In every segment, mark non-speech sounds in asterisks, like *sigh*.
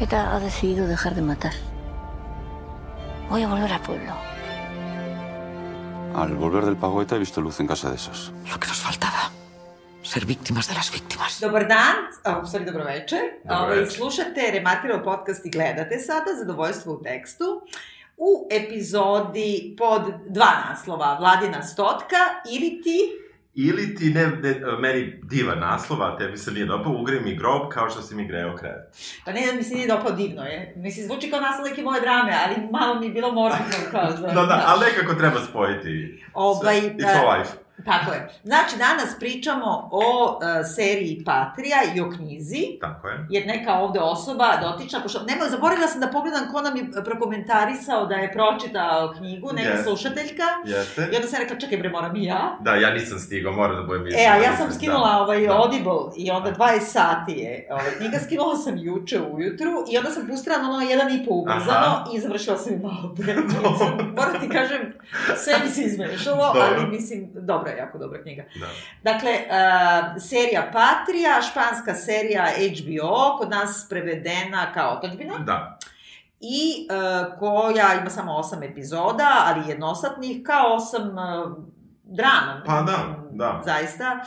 ETA ha decidido dejar de matar. Voy a volver al pueblo. Al volver del pago ETA he visto luz en casa de esos. Lo que nos faltaba. Ser víctimas de las víctimas. Dobar dan, a, u stvari dobro večer. Dobro Ovaj, večer. slušate Remarkiro podcast i gledate sada Zadovoljstvo u tekstu. U epizodi pod dva naslova, Vladina stotka ili ti... Ili ti ne, ne, meni divan naslov, a tebi se nije dopao, ugri mi grob kao što si mi greo krevet. Pa ne da mi se nije dopao divno je. Mislim, zvuči kao naslov neke moje drame, ali malo mi je bilo morbidno kao *laughs* za... Da, da, znaš. ali nekako treba spojiti. Sve. It's all life. Tako je. Znači, danas pričamo o uh, seriji Patrija i o knjizi. Tako je. jer neka ovde osoba dotična, pošto, nema, zaboravila sam da pogledam ko nam je prokomentarisao da je pročitao knjigu, neka Yes. slušateljka, Jeste? i onda sam rekla, čekaj bre, moram i ja. Da, ja nisam stigao, moram da budem E, a ja sam skinula da. ovaj da. Audible i onda 20 sati je ovaj, knjiga, skinula sam juče ujutru i onda sam pustila na ono jedan i po ubrzano Aha. i završila sam i malo pre. *laughs* Moram ti kažem, sve mi se izmešalo, ali Dobro. Dobra je, jako dobra knjiga. Da. Dakle, uh, serija Patrija, španska serija HBO, kod nas prevedena kao otačbina, Da. i uh, koja ima samo osam epizoda, ali jednosatnih, kao osam uh, drama. Pa da, da. Zaista.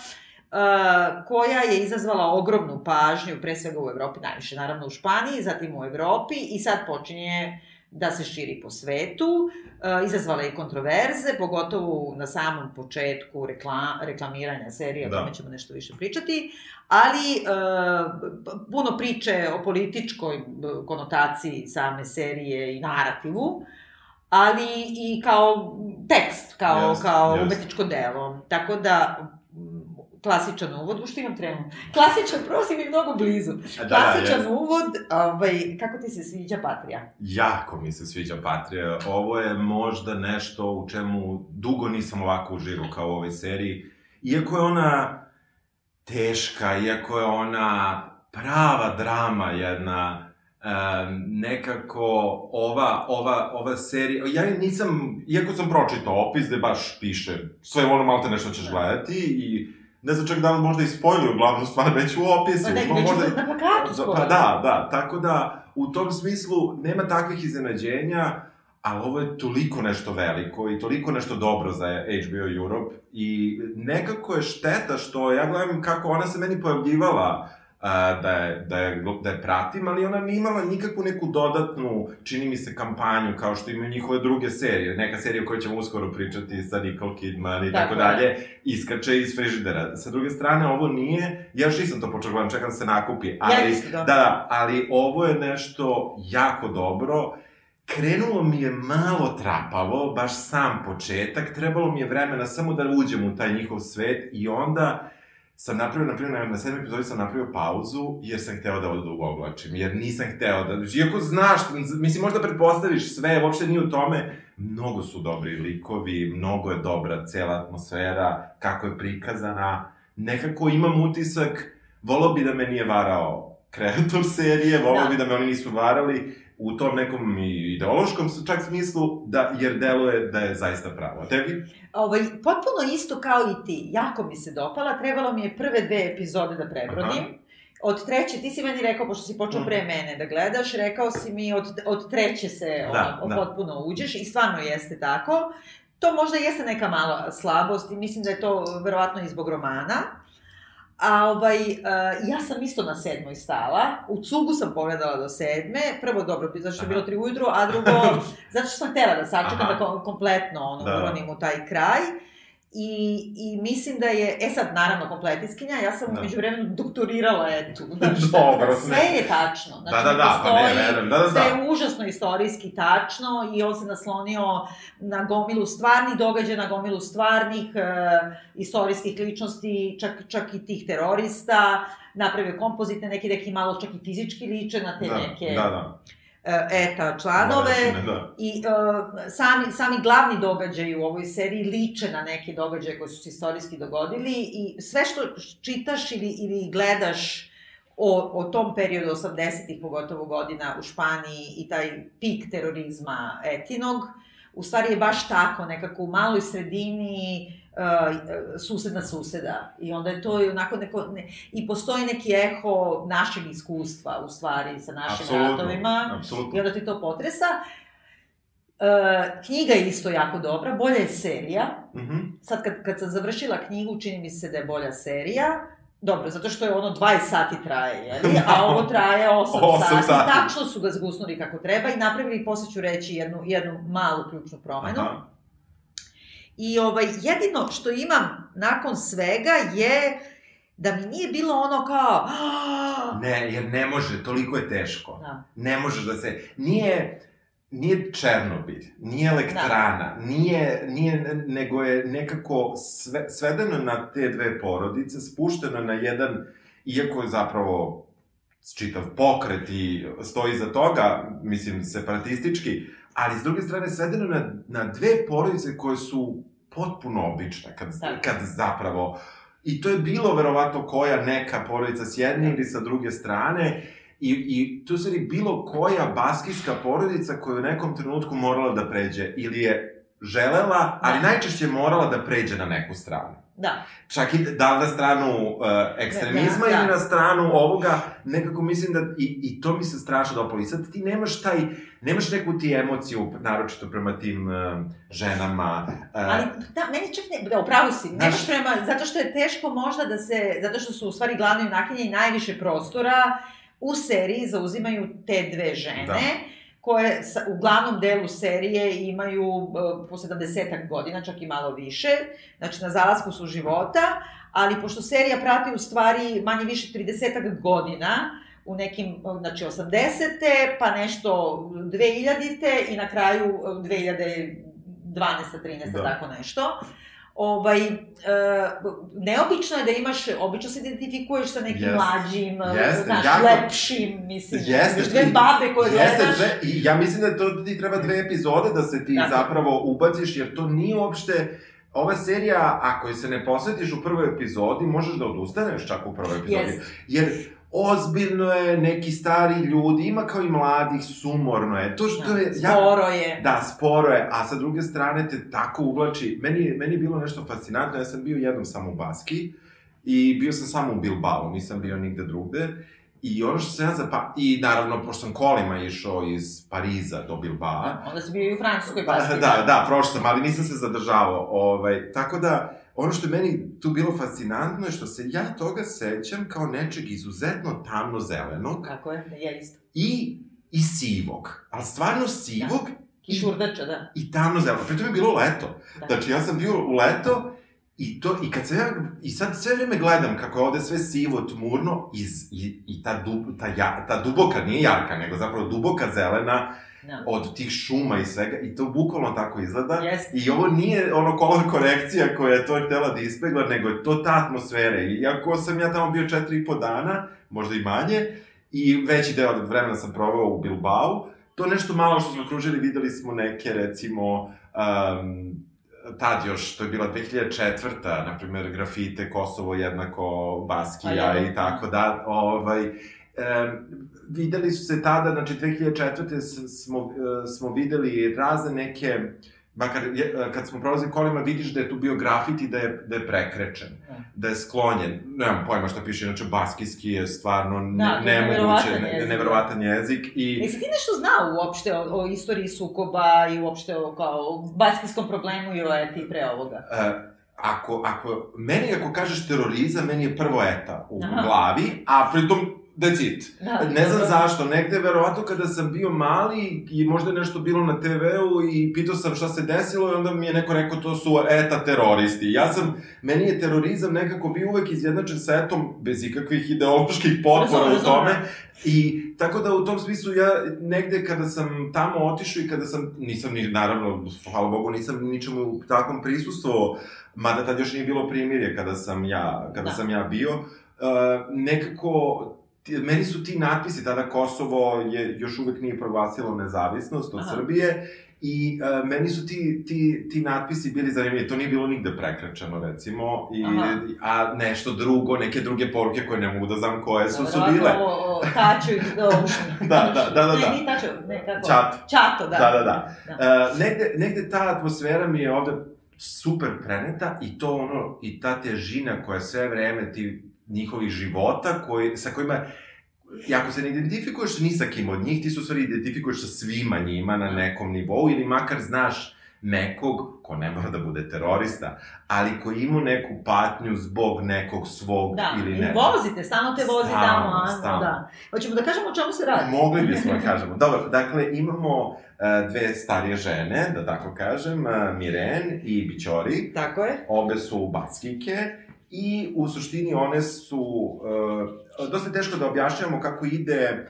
Uh, koja je izazvala ogromnu pažnju, pre svega u Evropi, najviše naravno u Španiji, zatim u Evropi i sad počinje da se širi po svetu. Uh, izazvala je kontroverze, pogotovo na samom početku rekla, reklamiranja serije, o Da. tome ćemo nešto više pričati, ali p- puno priče o političkoj konotaciji same serije i narativu, ali i kao tekst, kao, Jest, kao jest. umetničko delo. Tako da, klasičan uvod, u što imam tremu? Klasičan, prvo si mi mnogo blizu. Da, Klasičan jeste. uvod, ovaj, kako ti se sviđa Patrija? Jako mi se sviđa Patrija. Ovo je možda nešto u čemu dugo nisam ovako uživao kao u ovoj seriji. Iako je ona teška, iako je ona prava drama jedna, um, nekako ova, ova, ova serija, ja nisam, iako sam pročitao opis gde baš piše sve ono malte nešto ćeš gledati i ne znam čak da li možda i spojluju glavnu stvar *laughs* već u opisu. Pa ne, pa već možda- na plakatu Da, skoro. Pa da, da, tako da u tom smislu nema takvih iznenađenja, ali ovo je toliko nešto veliko i toliko nešto dobro za HBO Europe i nekako je šteta što ja gledam kako ona se meni pojavljivala a, da, je, da, je, da je pratim, ali ona nije imala nikakvu neku dodatnu, čini mi se, kampanju, kao što imaju njihove druge serije. Neka serija o kojoj ćemo uskoro pričati sa Nicole Kidman i Tako tako, je. dalje, iskače iz frižidera. Sa druge strane, ovo nije, ja još nisam to počeo gledam, čekam da se nakupi, ali, Ja isto, da, da, ali ovo je nešto jako dobro. Krenulo mi je malo trapavo, baš sam početak, trebalo mi je vremena samo da uđem u taj njihov svet i onda sam napravio, na primjer, na sedmoj epizodi sam napravio pauzu, jer sam hteo da odugovlačim, jer nisam hteo da, iako znaš, mislim, možda pretpostaviš sve, uopšte nije u tome, mnogo su dobri likovi, mnogo je dobra cela atmosfera, kako je prikazana, nekako imam utisak, volao bi da me nije varao kreator serije, volao Da. bi da me oni nisu varali, u tom nekom ideološkom čak smislu, da, jer deluje da je zaista pravo. A tebi? Ovaj, potpuno isto kao i ti. Jako mi se dopala. Trebalo mi je prve dve epizode da prebrodim. Aha. Od treće, ti si meni rekao, pošto si počeo Mhm. pre mene da gledaš, rekao si mi od, od treće se Da, ono, da. potpuno uđeš i stvarno jeste tako. To možda jeste neka mala slabost i mislim da je to verovatno i zbog romana. A ovaj, uh, ja sam isto na sedmoj stala, u cugu sam pogledala do sedme, prvo dobro, zato što je bilo tri ujutru, a drugo, *laughs* zato što sam htela da sačekam da kom- kompletno ono, Da. taj kraj. I, I mislim da je, e sad, naravno, kompletiskinja, ja sam Da. umeđu vremenu doktorirala etu. *laughs* Znači, Dobro, sve ne. je tačno. Znači, Da, da, da, pa ne, postoji- verujem, da, da, Sve da. je užasno istorijski tačno i on se naslonio na gomilu stvarnih događaja, na gomilu stvarnih e, istorijskih ličnosti, čak, čak i tih terorista, napravio kompozitne, neki neki malo čak i fizički liče na te da, neke Da, da. E, ETA članove. Ne, da. I uh, sami, sami glavni događaji u ovoj seriji liče na neke događaje koji su se istorijski dogodili i sve što čitaš ili, ili gledaš o, o tom periodu 80-ih, pogotovo godina u Španiji i taj pik terorizma etinog, u stvari je baš tako, nekako u maloj sredini, uh, sused na suseda. I onda je to i onako neko, ne, i postoji neki eho našeg iskustva, u stvari, sa našim Apsolutno, ratovima. apsolutno. I onda ti to potresa. Uh, knjiga je isto jako dobra, bolja je serija. Mhm. Sad kad, kad sam završila knjigu, čini mi se da je bolja serija. Dobro, zato što je ono 20 sati traje, jeli? A ovo traje *laughs* 8, Osam sati. sati. Tačno su ga zgusnuli kako treba i napravili, posle ću reći, jednu, jednu malu ključnu promenu. Aha. I ovaj, jedino što imam nakon svega je da mi nije bilo ono kao... Ne, jer ne može, toliko je teško. Da. Ne možeš da se... Nije, nije Černobilj, nije elektrana, nije, nije, nego je nekako sve, svedeno na te dve porodice, spušteno na jedan, iako je zapravo čitav pokret i stoji za toga, mislim, separatistički, ali s druge strane svedeno na, na dve porodice koje su potpuno obične, kad, Tako. kad zapravo... I to je bilo verovatno koja neka porodica s jedne ili sa druge strane, I, i tu se bilo koja baskijska porodica koja je u nekom trenutku morala da pređe ili je želela, ali Da. najčešće morala da pređe na neku stranu. Da, Čak i da na stranu uh, ekstremizma Da, da. ili na stranu ovoga, nekako mislim da i, i to mi se strašno dopalo. I sad ti nemaš taj, nemaš neku ti emociju, naročito prema tim uh, ženama. Uh, ali da, meni čak ne, da, upravo si, Znaš- nemaš prema, zato što je teško možda da se, zato što su u stvari glavne junakinje i najviše prostora u seriji zauzimaju te dve žene, Da. Koje sa, u glavnom delu serije imaju uh, po 70 godina, čak i malo više, znači na zalasku su života, ali pošto serija prati u stvari manje više 30 godina, u nekim, znači 80. pa nešto 2000. i na kraju uh, 2012. 13. Da. tako nešto. Ovaj, e, neobično je da imaš, obično se identifikuješ sa nekim Jeste. mlađim, e, Jeste, znaš, jako- lepšim, mislim, znaš, dve babe koje Jeste, gledaš. dve, i ja mislim da to ti treba dve epizode da se ti Tako. zapravo ubaciš, jer to nije uopšte... Ova serija, ako je se ne posvetiš u prvoj epizodi, možeš da odustaneš čak u prvoj epizodi. Jeste. Jer ozbiljno je, neki stari ljudi, ima kao i mladih, sumorno je. To što Da, je... sporo je. Da, sporo je, a sa druge strane te tako uvlači. Meni, meni je bilo nešto fascinantno, ja sam bio jednom samo u Baski i bio sam samo u Bilbao, nisam bio nigde drugde. I ono što sam ja zapa... I naravno, pošto sam kolima išao iz Pariza do Bilbao, Da, onda si bio i u Francuskoj Pa, pa da, da, prošao sam, ali nisam se zadržavao. Ovaj, tako da, ono što je meni tu bilo fascinantno je što se ja toga sećam kao nečeg izuzetno tamno-zelenog Kako je, ja isto. i, i sivog. Ali stvarno sivog Kišurdača, da. i tamno-zelenog. Pritom je bilo leto. Da. Znači, ja sam bio u leto I to, i kad se ja, i sad sve vreme gledam kako je ovde sve sivo, tmurno, iz, i, i ta, dub, ta, ja, ta duboka, nije jarka, nego zapravo duboka zelena, Da. od tih šuma i svega, i to bukvalno tako izgleda. Jeste. I ovo nije ono kolor korekcija koja je to htela da ispegla, nego je to ta atmosfera. I Iako sam ja tamo bio četiri i po dana, možda i manje, i veći deo vremena sam proveo u Bilbao, to nešto malo što smo kružili, videli smo neke, recimo, um, tad još, to je bila 2004. na primjer, grafite Kosovo jednako Baskija A, je. i tako da, ovaj, e, videli su se tada, znači 2004. s- smo, e, smo videli razne neke, makar e, kad smo prolazili kolima vidiš da je tu bio grafit i da je, da je prekrečen, Da. da je sklonjen. Nemam pojma šta piše, inače baskijski je stvarno Da, nemoguće, jezik, neverovatan jezik i... Jesi ti nešto znao uopšte o, o istoriji sukoba i uopšte o, kao, o baskijskom problemu i o eti pre ovoga? E, ako, ako, meni ako kažeš terorizam, meni je prvo eta u Aha. glavi, a pritom decit. Da, Ne znam da. zašto, negde verovatno kada sam bio mali i možda je nešto bilo na TV-u i pitao sam šta se desilo i onda mi je neko rekao to su eta teroristi. Ja sam, meni je terorizam nekako bio uvek izjednačen sa etom bez ikakvih ideoloških potpora u tome. razumem. I tako da u tom smislu ja negde kada sam tamo otišao i kada sam, nisam ni, naravno, hvala Bogu, nisam ničemu u takvom prisustvovao, mada tad još nije bilo primirje kada sam ja, kada Da. sam ja bio, uh, nekako ti- meni su ti natpisi, tada Kosovo je, još uvek nije proglasilo nezavisnost od Aha. Srbije, i uh, meni su ti, ti, ti natpisi bili zanimljivi, to nije bilo nigde prekrečeno, recimo, i, Aha. a nešto drugo, neke druge poruke koje ne mogu da znam koje su, su bile. Taču iz. *laughs* Da, da, da, da, Ne, da. nije taču, ne, kako? Čat. Čato, da. Da, da, da. Da. Uh, negde, negde ta atmosfera mi je ovde super preneta i to ono, i ta težina koja sve vreme ti njihovih života, koji, sa kojima, i ako se ne identifikuješ ni sa kim od njih, ti se u stvari identifikuješ sa svima njima na nekom nivou, ili makar znaš nekog, ko ne mora da bude terorista, ali koji ima neku patnju zbog nekog svog Da, ili i ne. vozite, stalno te vozi Stalno, tamo, a, stalno. da. Hoćemo da kažemo o čemu se radi? Mogli *laughs* bismo da kažemo. Dobro, dakle, imamo e, dve starije žene, da tako kažem, e, Miren i Bićori. Tako je. Obe su baskike i u suštini one su... Uh, dosta je teško da objašnjavamo kako ide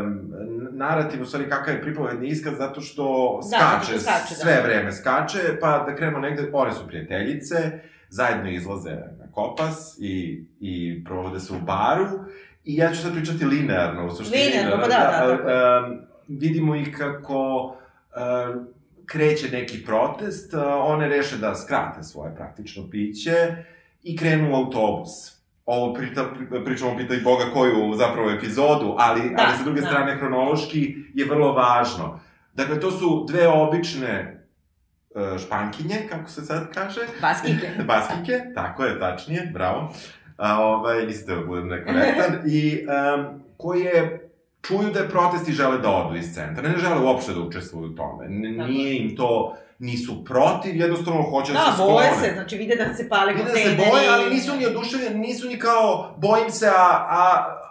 um, narativ, u stvari kakav je pripovedni iskaz, zato što Da, skače, što skače, da. sve vreme skače, pa da krenemo negde, one su prijateljice, zajedno izlaze na kopas i, i provode se u baru, i ja ću sad pričati linearno, u suštini. Linearno, pa da, da, je. um, vidimo ih kako um, kreće neki protest, uh, one reše da skrate svoje praktično piće i krenu u autobus. Ovo prita, pri- pričamo pitaj Boga koju zapravo epizodu, ali, Da, ali sa druge da. strane hronološki je vrlo važno. Dakle, to su dve obične uh, špankinje, kako se sad kaže. Baskike. *laughs* Baskike, tako je, tačnije, bravo. A, ovaj, nisam da budem nekorektan. *laughs* I um, koje čuju da je protest i žele da odu iz centra. Ne žele uopšte da učestvuju u tome. Nije im to, nisu protiv, jednostavno hoće da, Da, se boje sklone. se, znači vide da se pale Vide da kontejneri. se boje, ali nisu ni oduševljeni, nisu ni kao, bojim se, a, a,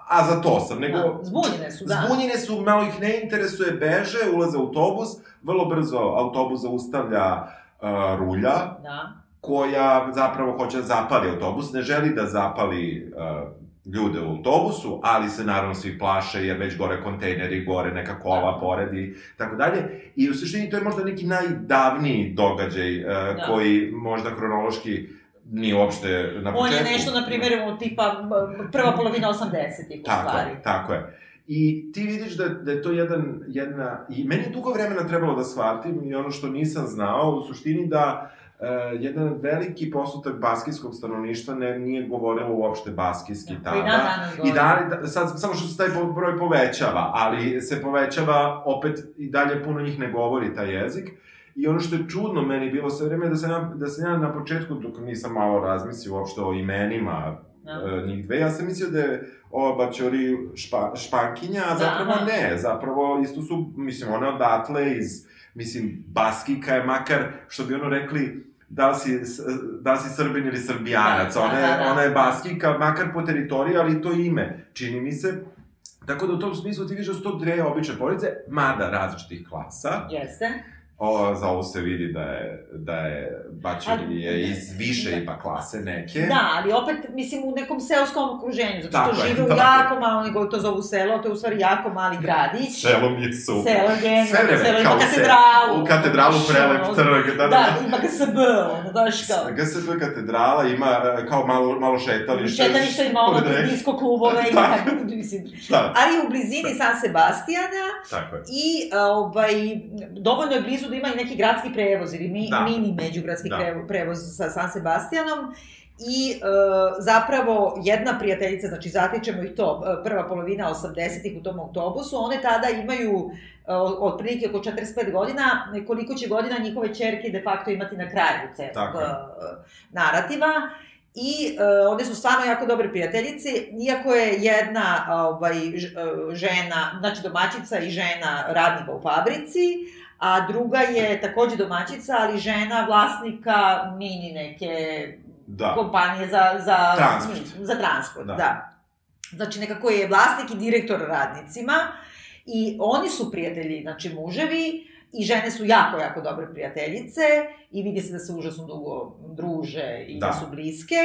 a za to sam, nego... Da, zbunjene su, da. Zbunjene su, malo ih ne interesuje, beže, ulaze u autobus, vrlo brzo autobus zaustavlja uh, rulja, Da. koja zapravo hoće da zapali autobus, ne želi da zapali uh, ljude u autobusu, ali se naravno svi plaše jer već gore kontejneri, gore neka kola pored i tako dalje. I u suštini to je možda neki najdavniji događaj uh, Da. koji možda hronološki nije uopšte na On početku. je nešto, na primjer, u tipa prva polovina 80-ih, u Tako stvari. je, tako je. I ti vidiš da, da je to jedan, jedna... I meni je dugo vremena trebalo da shvatim i ono što nisam znao, u suštini da e, jedan veliki postotak baskijskog stanovništva ne, nije govorilo uopšte baskijski Da, tada. I govori. da, da, sad, samo što se taj broj povećava, ali se povećava, opet i dalje puno njih ne govori taj jezik. I ono što je čudno meni bilo sve vreme da sam ja, da sam ja na početku, dok nisam malo razmislio uopšte o imenima Da. e, njih dve, ja sam mislio da je ova Bačori špa, špankinja, a Da, zapravo aha. ne, zapravo isto su, mislim, ona odatle iz, mislim, Baskika je makar, što bi ono rekli, da li si, da li si Srbin ili Srbijanac, Da, da, ona, je, da, da. ona je Baskika, makar po teritoriji, ali to ime, čini mi se. Tako da u tom smislu ti vidiš da su to dve obične porodice, mada različitih klasa. Jeste. O, za ovo se vidi da je, da je Ali- je iz više Da. ipak klase neke. Da, ali opet, mislim, u nekom seoskom okruženju, zato Tako što je, žive u tako jako malo, nego to zovu selo, to je u stvari jako mali gradić. Selo mi je super. Selo je Sve vreme, selo ima se- katedralu. U katedralu prelep trg, da, da, Da, da. ima GSB, ono, znaš kao. GSP katedrala ima e, kao malo, malo šetalište. Šetalište ima ono disko klubove i *laughs* Tako. tako, *laughs* mislim. Da, Ali u blizini San Sebastijana tako je. i a, ovaj, dovoljno je blizu da ima i neki gradski prevoz ili mi, Da. mini međugradski Da. prevoz sa San Sebastianom i e, zapravo jedna prijateljica, znači zatičemo ih to, e, prva polovina 80-ih u tom autobusu, one tada imaju e, otprilike oko 45 godina, koliko će godina njihove čerke de facto imati na kraju celog Tako e, narativa. I e, one su stvarno jako dobre prijateljice, iako je jedna ovaj, žena, znači domaćica i žena radnika u fabrici, a druga je takođe domaćica, ali žena vlasnika mini neke Da. kompanije za, za, Transport. za transport. Da. Da. Znači, nekako je vlasnik i direktor radnicima i oni su prijatelji, znači muževi, i žene su jako, jako dobre prijateljice i vidi se da se užasno dugo druže i da, Da. su bliske.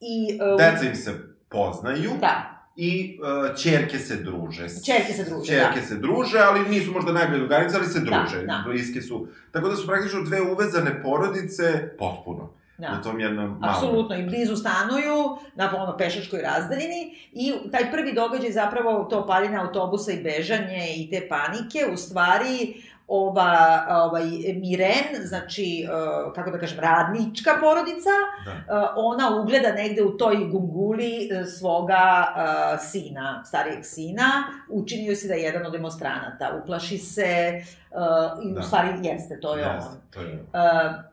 I, uh, Deca im se poznaju Da, i uh, čerke se druže. Čerke se druže, Čerke da. se druže, ali nisu možda najbolje drugarice, ali se druže. da. Bliske su. Tako da su praktično dve uvezane porodice potpuno. da. U tom jednom malom. Apsolutno, i blizu stanuju, na ono pešačkoj razdaljini i taj prvi događaj zapravo to paljenje autobusa i bežanje i te panike, u stvari ova, ovaj, Miren, znači, uh, kako da kažem, radnička porodica, Da. uh, ona ugleda negde u toj gunguli uh, svoga uh, sina, starijeg sina, učini joj se da je jedan od demonstranata, uplaši se uh, i Da. u stvari jeste, to je Jeste, on. to je... Uh,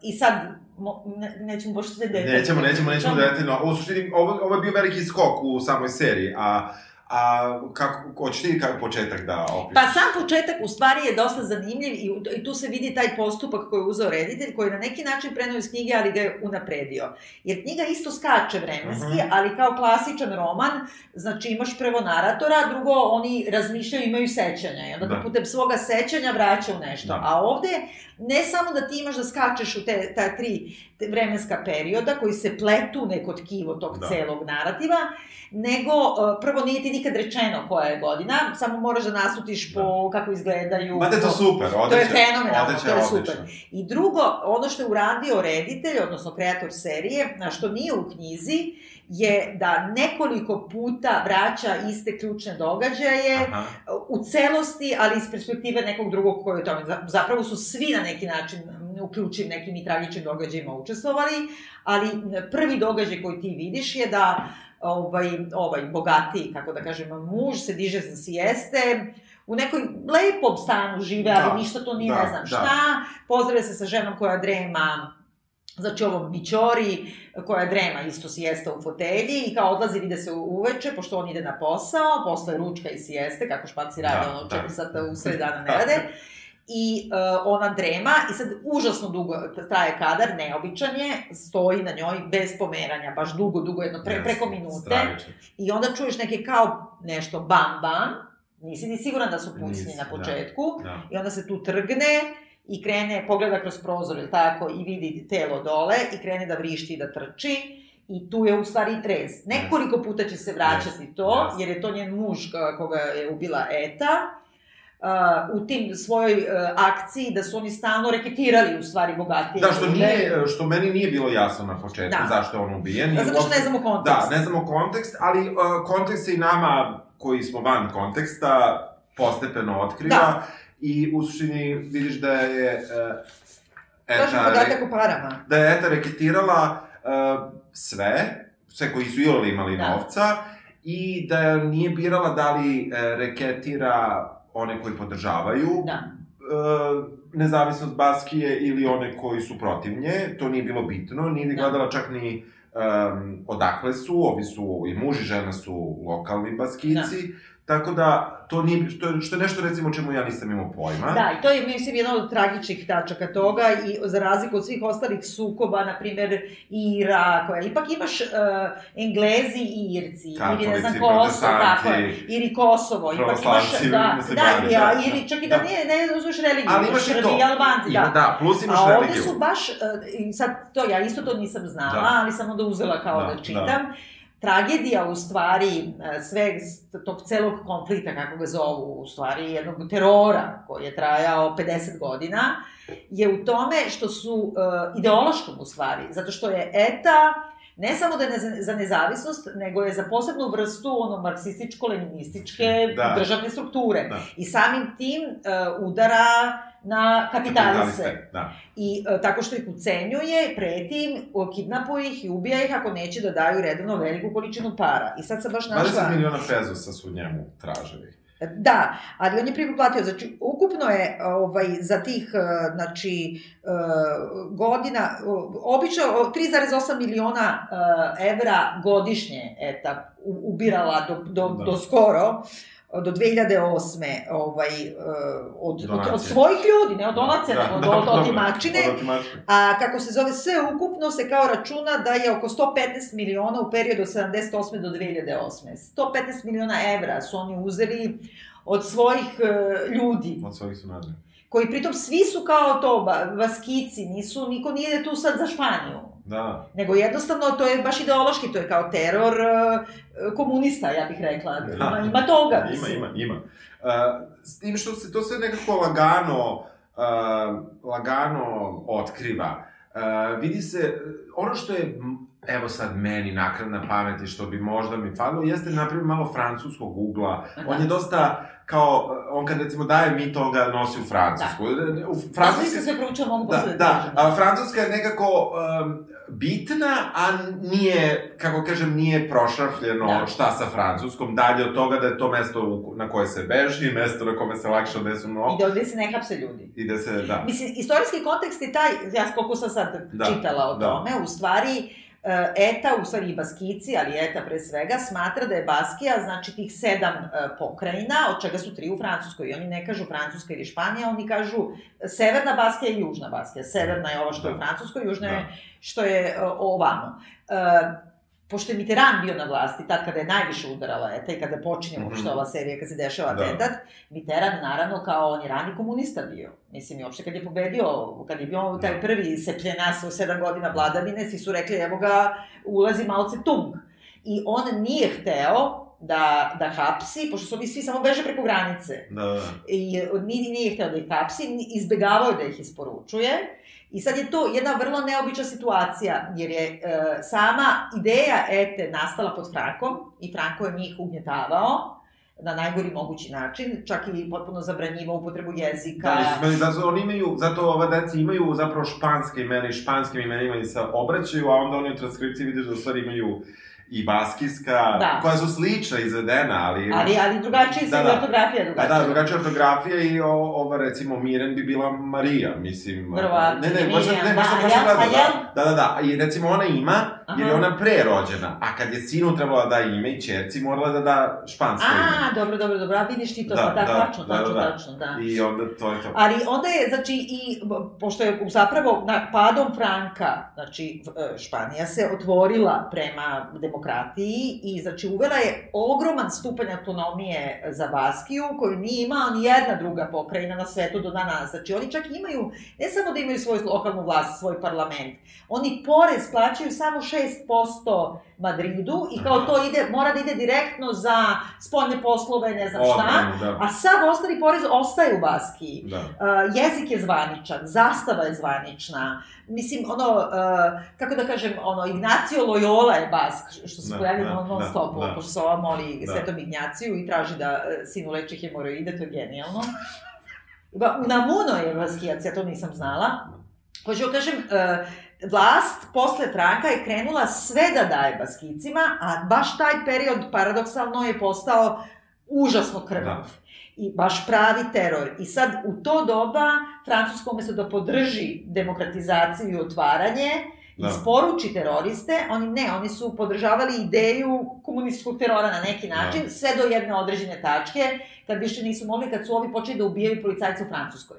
I sad, mo, ne, nećemo baš sve detaljno. Nećemo, nećemo, nećemo detaljno. U suštini, ovo, ovo je bio veliki skok u samoj seriji, a, a kako, hoćeš ti kako početak da opišeš? Pa sam početak u stvari je dosta zanimljiv i, i tu se vidi taj postupak koji je uzeo reditelj, koji je na neki način prenao iz knjige, ali ga je unapredio. Jer knjiga isto skače vremenski, Mhm. ali kao klasičan roman, znači imaš prvo naratora, drugo oni razmišljaju, imaju sećanja i onda Da. putem svoga sećanja vraća u nešto. Da. A ovde, ne samo da ti imaš da skačeš u te, ta tri te vremenska perioda koji se pletu neko tkivo tog Da. celog narativa, nego uh, prvo nije ti nikad rečeno koja je godina, samo moraš da naslutiš po kako izgledaju. Ma da je to super, odlično. To je fenomenalno, odlično, to je super. I drugo, ono što je uradio reditelj, odnosno kreator serije, na što nije u knjizi, je da nekoliko puta vraća iste ključne događaje Aha. u celosti, ali iz perspektive nekog drugog koji je tome. Za- Zapravo su svi na neki način uključiv nekim i tragičnim događajima učestvovali, ali prvi događaj koji ti vidiš je da ovaj, ovaj bogatiji, kako da kažem, muž se diže za sijeste, u nekoj lepom stanu žive, ali Da, ništa to nije da, ne znam da. šta, pozdravlja se sa ženom koja drema znači ovom bićori koja drema isto sijesta u fotelji i kao odlazi vide se uveče pošto on ide na posao, posle ručka i sijeste, kako španci rade, Da, ono da. 4 sata u sred dana *laughs* ne rade. I uh, ona drema i sad užasno dugo traje kadar, neobičan je, stoji na njoj bez pomeranja, baš dugo, dugo, jedno pre, preko minute. Stravično. I onda čuješ neke kao nešto bam bam, nisi ni siguran da su pucnji na da. početku, Da. i onda se tu trgne i krene, pogleda kroz prozor, ili tako, i vidi telo dole i krene da vrišti i da trči. I tu je u stvari rez. Nekoliko puta će se vraćati Jeste, to, jeste. jer je to njen muž ka- koga je ubila Eta. Uh, u tim svojoj uh, akciji da su oni stalno reketirali u stvari bogatije. Da, što, nije, što meni nije bilo jasno na početku Da. zašto je on ubijen. Da, zato što ne znamo kontekst. Da, ne znamo kontekst, ali uh, kontekst se i nama, koji smo van konteksta, postepeno otkriva. Da. I u suštini vidiš da je uh, Kažem Eta, podatak o parama. da je Eta reketirala uh, sve, sve koji su joj imali Da. novca, i da nije birala da li uh, reketira one koji podržavaju Da. uh, nezavisnost Baskije ili one koji su protiv nje, to nije bilo bitno, nije ni Da. gledala čak ni um, odakle su, ovi su, i muž i žena su lokalni Baskici, tako da to nije, što je, što je nešto recimo o čemu ja nisam imao pojma. Da, i to je, mislim, jedna od tragičnih tačaka toga i za razliku od svih ostalih sukoba, na primer, Ira, koja ipak imaš uh, Englezi i Irci, ili ne znam Katolici, Kosovo, tako je, ili Kosovo, ipak imaš, da, da, muslimani, ja, da, da, ili čak i da. da, nije, ne uzmeš religiju, Ali imaš i to. i Albanci, da. da, plus imaš A ovde religiju. su baš, uh, sad to, ja isto to nisam znala, Da. ali sam onda uzela kao Da, da, da. Tragedija u stvari e, sve tog celog konflikta, kako ga zovu, u stvari jednog terora koji je trajao 50 godina, je u tome što su uh, ideološkom u stvari, zato što je ETA ne samo da je za nezavisnost, nego je za posebnu vrstu ono marksističko-leninističke Da. državne strukture. Da. I samim tim uh, udara na kapitaliste. Da. I e, tako što ih ucenjuje, preti im, kidnapuje ih i ubija ih ako neće da daju redovno veliku količinu para. I sad sam baš našla... 20 miliona pezosa su njemu tražili. Da, ali on je prvi platio, znači ukupno je ovaj, za tih, e, znači, e, godina, obično o, 3,8 miliona e, evra godišnje eta, ubirala do, do, Da. do skoro, do 2008. Ovaj, e, od, od, Donacije. od svojih ljudi, ne od donacija, Da, od, da, od dobro, otimačine. Od otimačine. A kako se zove sve ukupno se kao računa da je oko 115 miliona u periodu od 78. do 2008. 115 miliona evra su oni uzeli od svojih e, ljudi, Od svojih su nadali. koji pritom svi su kao to, vaskici, nisu, niko nije tu sad za Španiju. Da. Nego jednostavno to je baš ideološki, to je kao teror e, komunista, ja bih rekla. Da. Ima, ima toga, Ima, mislim. ima, ima. Uh, s tim što se to sve nekako lagano, uh, lagano otkriva. Uh, vidi se, ono što je, evo sad meni nakradna pamet i što bi možda mi falilo, jeste napravio malo francuskog ugla. Aha. On je dosta kao, on kad recimo daje mito, on ga nosi u Francusku. Da. U Francuska... Sve proučila, mogu Da, da, kažem. a Francuska je nekako um, bitna, a nije, kako kažem, nije prošrafljeno Da. šta sa Francuskom, dalje od toga da je to mesto na koje se beži, *laughs* mesto na kome se lakše odnesu I nogu. da ovde se ne hapse ljudi. I da se, da. Mislim, istorijski kontekst je taj, ja koliko sam sad Da, čitala o da. tome, u stvari, ETA, u stvari i Baskici, ali ETA pre svega, smatra da je Baskija, znači tih sedam e, pokrajina, od čega su tri u Francuskoj. I oni ne kažu Francuska ili Španija, oni kažu Severna Baskija i Južna Baskija. Severna je ovo što je u Da. Francuskoj, Južna Da. je što je e, ovamo. Pošto je Mitterrand bio na vlasti, tad kada je najviše udarala ETA i kada počinje Mhm. uopšte ova serija, kad se dešava Da. atentat, Mitterrand, naravno, kao on je rani komunista bio. Mislim, i uopšte kad je pobedio, kad je bio Da. taj prvi sepljenas u sedam godina vladavine, svi su rekli, evo ga, ulazi Mao Tse-tung. I on nije hteo da, da hapsi, pošto su ovi svi samo beže preko granice. Da, da. I nije, nije hteo da ih hapsi, izbegavao da ih isporučuje. I sad je to jedna vrlo neobična situacija, jer je e, sama ideja ETE nastala pod Frankom i Franko je njih ugnjetavao na najgori mogući način, čak i potpuno zabranjivao upotrebu jezika. Da, meni, zato oni imaju, zato ova deca imaju zapravo španske imena i španskim imenima i se obraćaju, a onda oni u transkripciji vidiš da u stvari imaju i baskijska, Da. koja su slična izvedena, ali... ali, ali drugačije se Da, da, da. ortografija je Da, drugačija. da, drugačija ortografija i o, ova, recimo, Miren bi bila Marija, mislim... Verovatno, Ne, ne, baš sam, ne, Mirjam, baš sam da, baš a jel- gledao, a jel? Da, da, da, i recimo ona ima, jer je Aha. ona prerođena, a kad je sinu trebala da da ime i čerci, morala da da špansko ime. A, dobro, dobro, dobro, a vidiš ti to, Da, da, da, da, tačno, da, tačno, da, da. tačno, da. I onda to je to. Ali onda je, znači, i, pošto je zapravo na padom Franka, znači, e, Španija se otvorila prema demokratiji i, znači, uvela je ogroman stupanj autonomije za Baskiju, koju nije imala ni jedna druga pokrajina na svetu do danas. Znači, oni čak imaju, ne samo da imaju svoju lokalnu vlast, svoj parlament, oni porez plaćaju samo 6% Madridu i kao to ide, mora da ide direktno za spoljne poslove, ne znam šta, da. a sav ostali porez ostaje u Baskiji. Da. Uh, jezik je zvaničan, zastava je zvanična. Mislim, ono, uh, kako da kažem, ono, Ignacio Loyola je Bask, što se Da, pojavio da, non, da, stopu, da. pošto se ova moli Da. Svetom Ignjaciju i traži da uh, sinu leči hemoroide, to je genijalno. Unamuno je Baskijac, ja to nisam znala. Hoću da kažem, uh, vlast posle Franka je krenula sve da daje Baskicima, a baš taj period paradoksalno je postao užasno krvav. Da. I baš pravi teror. I sad u to doba Francuska umesto da podrži demokratizaciju i otvaranje, Da. isporuči teroriste, oni ne, oni su podržavali ideju komunističkog terora na neki način, Da. sve do jedne određene tačke, kad više nisu mogli, kad su ovi počeli da ubijaju policajce u Francuskoj.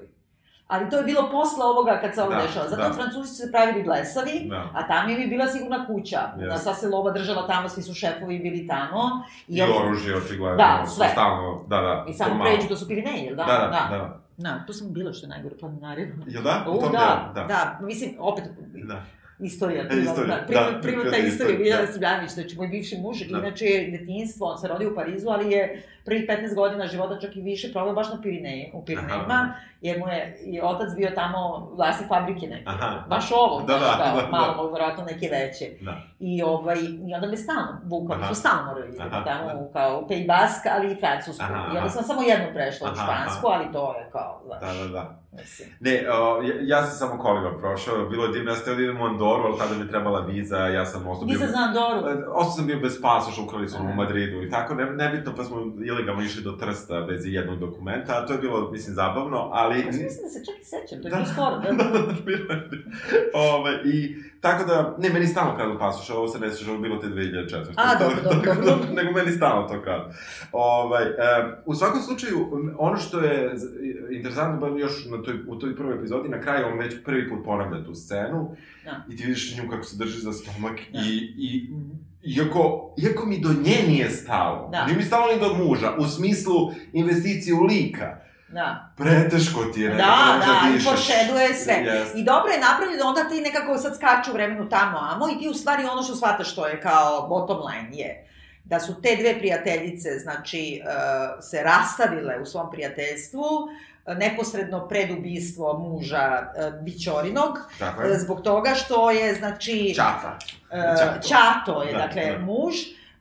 Ali to je bilo posle ovoga kad se ovo Da, dešava. Zato da. Francuzi su se pravili blesavi, Da. a tamo im je bila sigurna kuća. Jeste. Da sva se lova država tamo, svi su šefovi bili tamo. I ovi- oružje, očigledno. Da, sve. Stalno, da, da. I samo pređu, to su Pirineji, jel da? Da, da, da. Da, tu sam bila što je najgore planinarima. Jel da? U U, tom da, da, Da. da, mislim, opet, Da. istorija, *laughs* privatna, istorija, da, privatna, da, privatna istorija, istorija, Biljana da. Srbljanić, znači moj bivši muž, Da. inače je detinjstvo, on se rodio u Parizu, ali je prvih 15 godina života čak i više proveo baš na Pirineji, u Pirinejima, Aha. jer mu je i otac bio tamo vlasnik fabrike neke. Aha. Baš ovo, Da, da, da, da. malo, verovatno neke veće. Da. I, ovaj, I onda me stalno Aha. smo stalno morali idemo Aha, tamo da. u, kao u Basque, ali i Francusku. Aha, I onda sam samo jednom prešla u Aha, Špansku, ali to je kao, znaš, Da, da, da. mislim. Ne, o, ja, ja sam samo kolima prošao, bilo je divno, ja sam da idem u Andoru, ali tada mi trebala viza, ja sam ostao bio... Nisam za Andoru. E, Ostao sam bio bez pasoša, ukrali su u. Madridu i tako, ne, nebitno, pa smo ilegalno išli do Trsta bez jednog dokumenta, a to je bilo, mislim, zabavno, ali... Ja mislim da se čak i sećam, to je Da. skoro. *laughs* Da, da, da, bilo je. Ove, I tako da, ne, meni stalno kradu pasoša, ovo se ne sjeća, ovo bilo te 2004. A, dobro, dobro, Tako dobro. da, Nego meni stalno to kradu. Ovaj, e, u svakom slučaju, ono što je interesantno, bar još na toj, u toj prvoj epizodi, na kraju on već prvi put ponavlja tu scenu Da. i ti vidiš nju kako se drži za stomak Da. i, i Iako, iako mi do nje nije stalo, Da. nije mi stalo ni do muža, u smislu investicije u lika, da. preteško ti je Da, nekako ne možeš da, i dišeš. foreshaduje sve. Jeste. I dobro je napravljeno, onda ti nekako sad skaču u vremenu tamo, amo, i ti u stvari ono što shvataš što je kao bottom line je da su te dve prijateljice, znači, uh, se rastavile u svom prijateljstvu, uh, neposredno pred ubistvo muža uh, Bićorinog, zbog toga što je, znači, Čata. Ćato. Ćato je, Da, dakle, da. muž,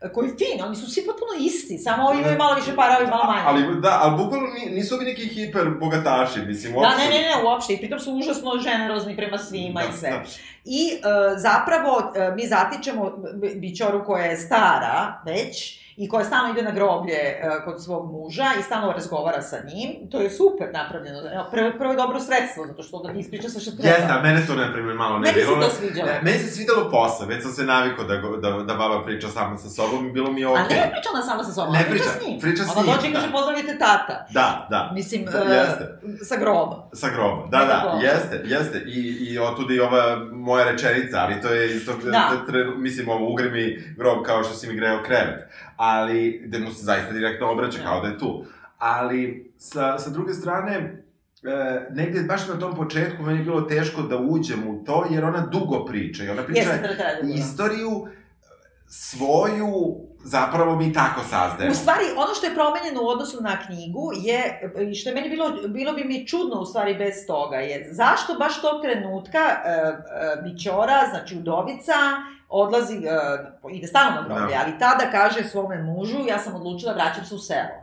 koji je fin, oni su svi potpuno isti, samo ovi imaju malo više para, ovi malo manje. Ali, da, ali bukvalno ni- nisu ovi neki hiper bogataši, mislim, Da, uopšte. ne, ne, ne, uopšte, i pritom su užasno generozni prema svima Da, i sve. da. I e, zapravo e, mi zatičemo B- Bićoru koja je stara već i koja stalno ide na groblje e, kod svog muža i stalno razgovara sa njim. To je super napravljeno. Prvo, prvo je dobro sredstvo, zato što onda ti ispriča sve što treba. Jeste, a mene to, na primjer, malo ne Meni se bilo. to sviđalo. Ne, meni se svidelo posle, već sam se navikao da, da, da baba priča sama sa sobom i bilo mi je A okej. ne priča ona sama sa sobom, Ne ona priča, priča, s njim. priča s ona njim, dođe i kaže da. pozdravite tata. Da, da. Mislim, Da, e, jeste. sa groba. Sa groba, da, Nekako. da, jeste, jeste. I, i otuda i ova moja rečenica, ali to je isto, Da. tre- mislim, ovo ugre mi grob kao što si mi greo krevet. Ali, gde mu se zaista direktno obraća, Da. kao da je tu. Ali, sa, sa druge strane, e, negde baš na tom početku meni je bilo teško da uđem u to, jer ona dugo priča. I ona priča Jeste, da dugo. istoriju svoju, zapravo mi tako sazdajemo. U stvari, ono što je promenjeno u odnosu na knjigu je, i što je meni bilo, bilo bi mi čudno u stvari bez toga, je zašto baš tog trenutka e, e, Bićora, znači udovica, odlazi, e, ide stalno na groblje, Da. ali tada kaže svome mužu, ja sam odlučila vraćam se u selo.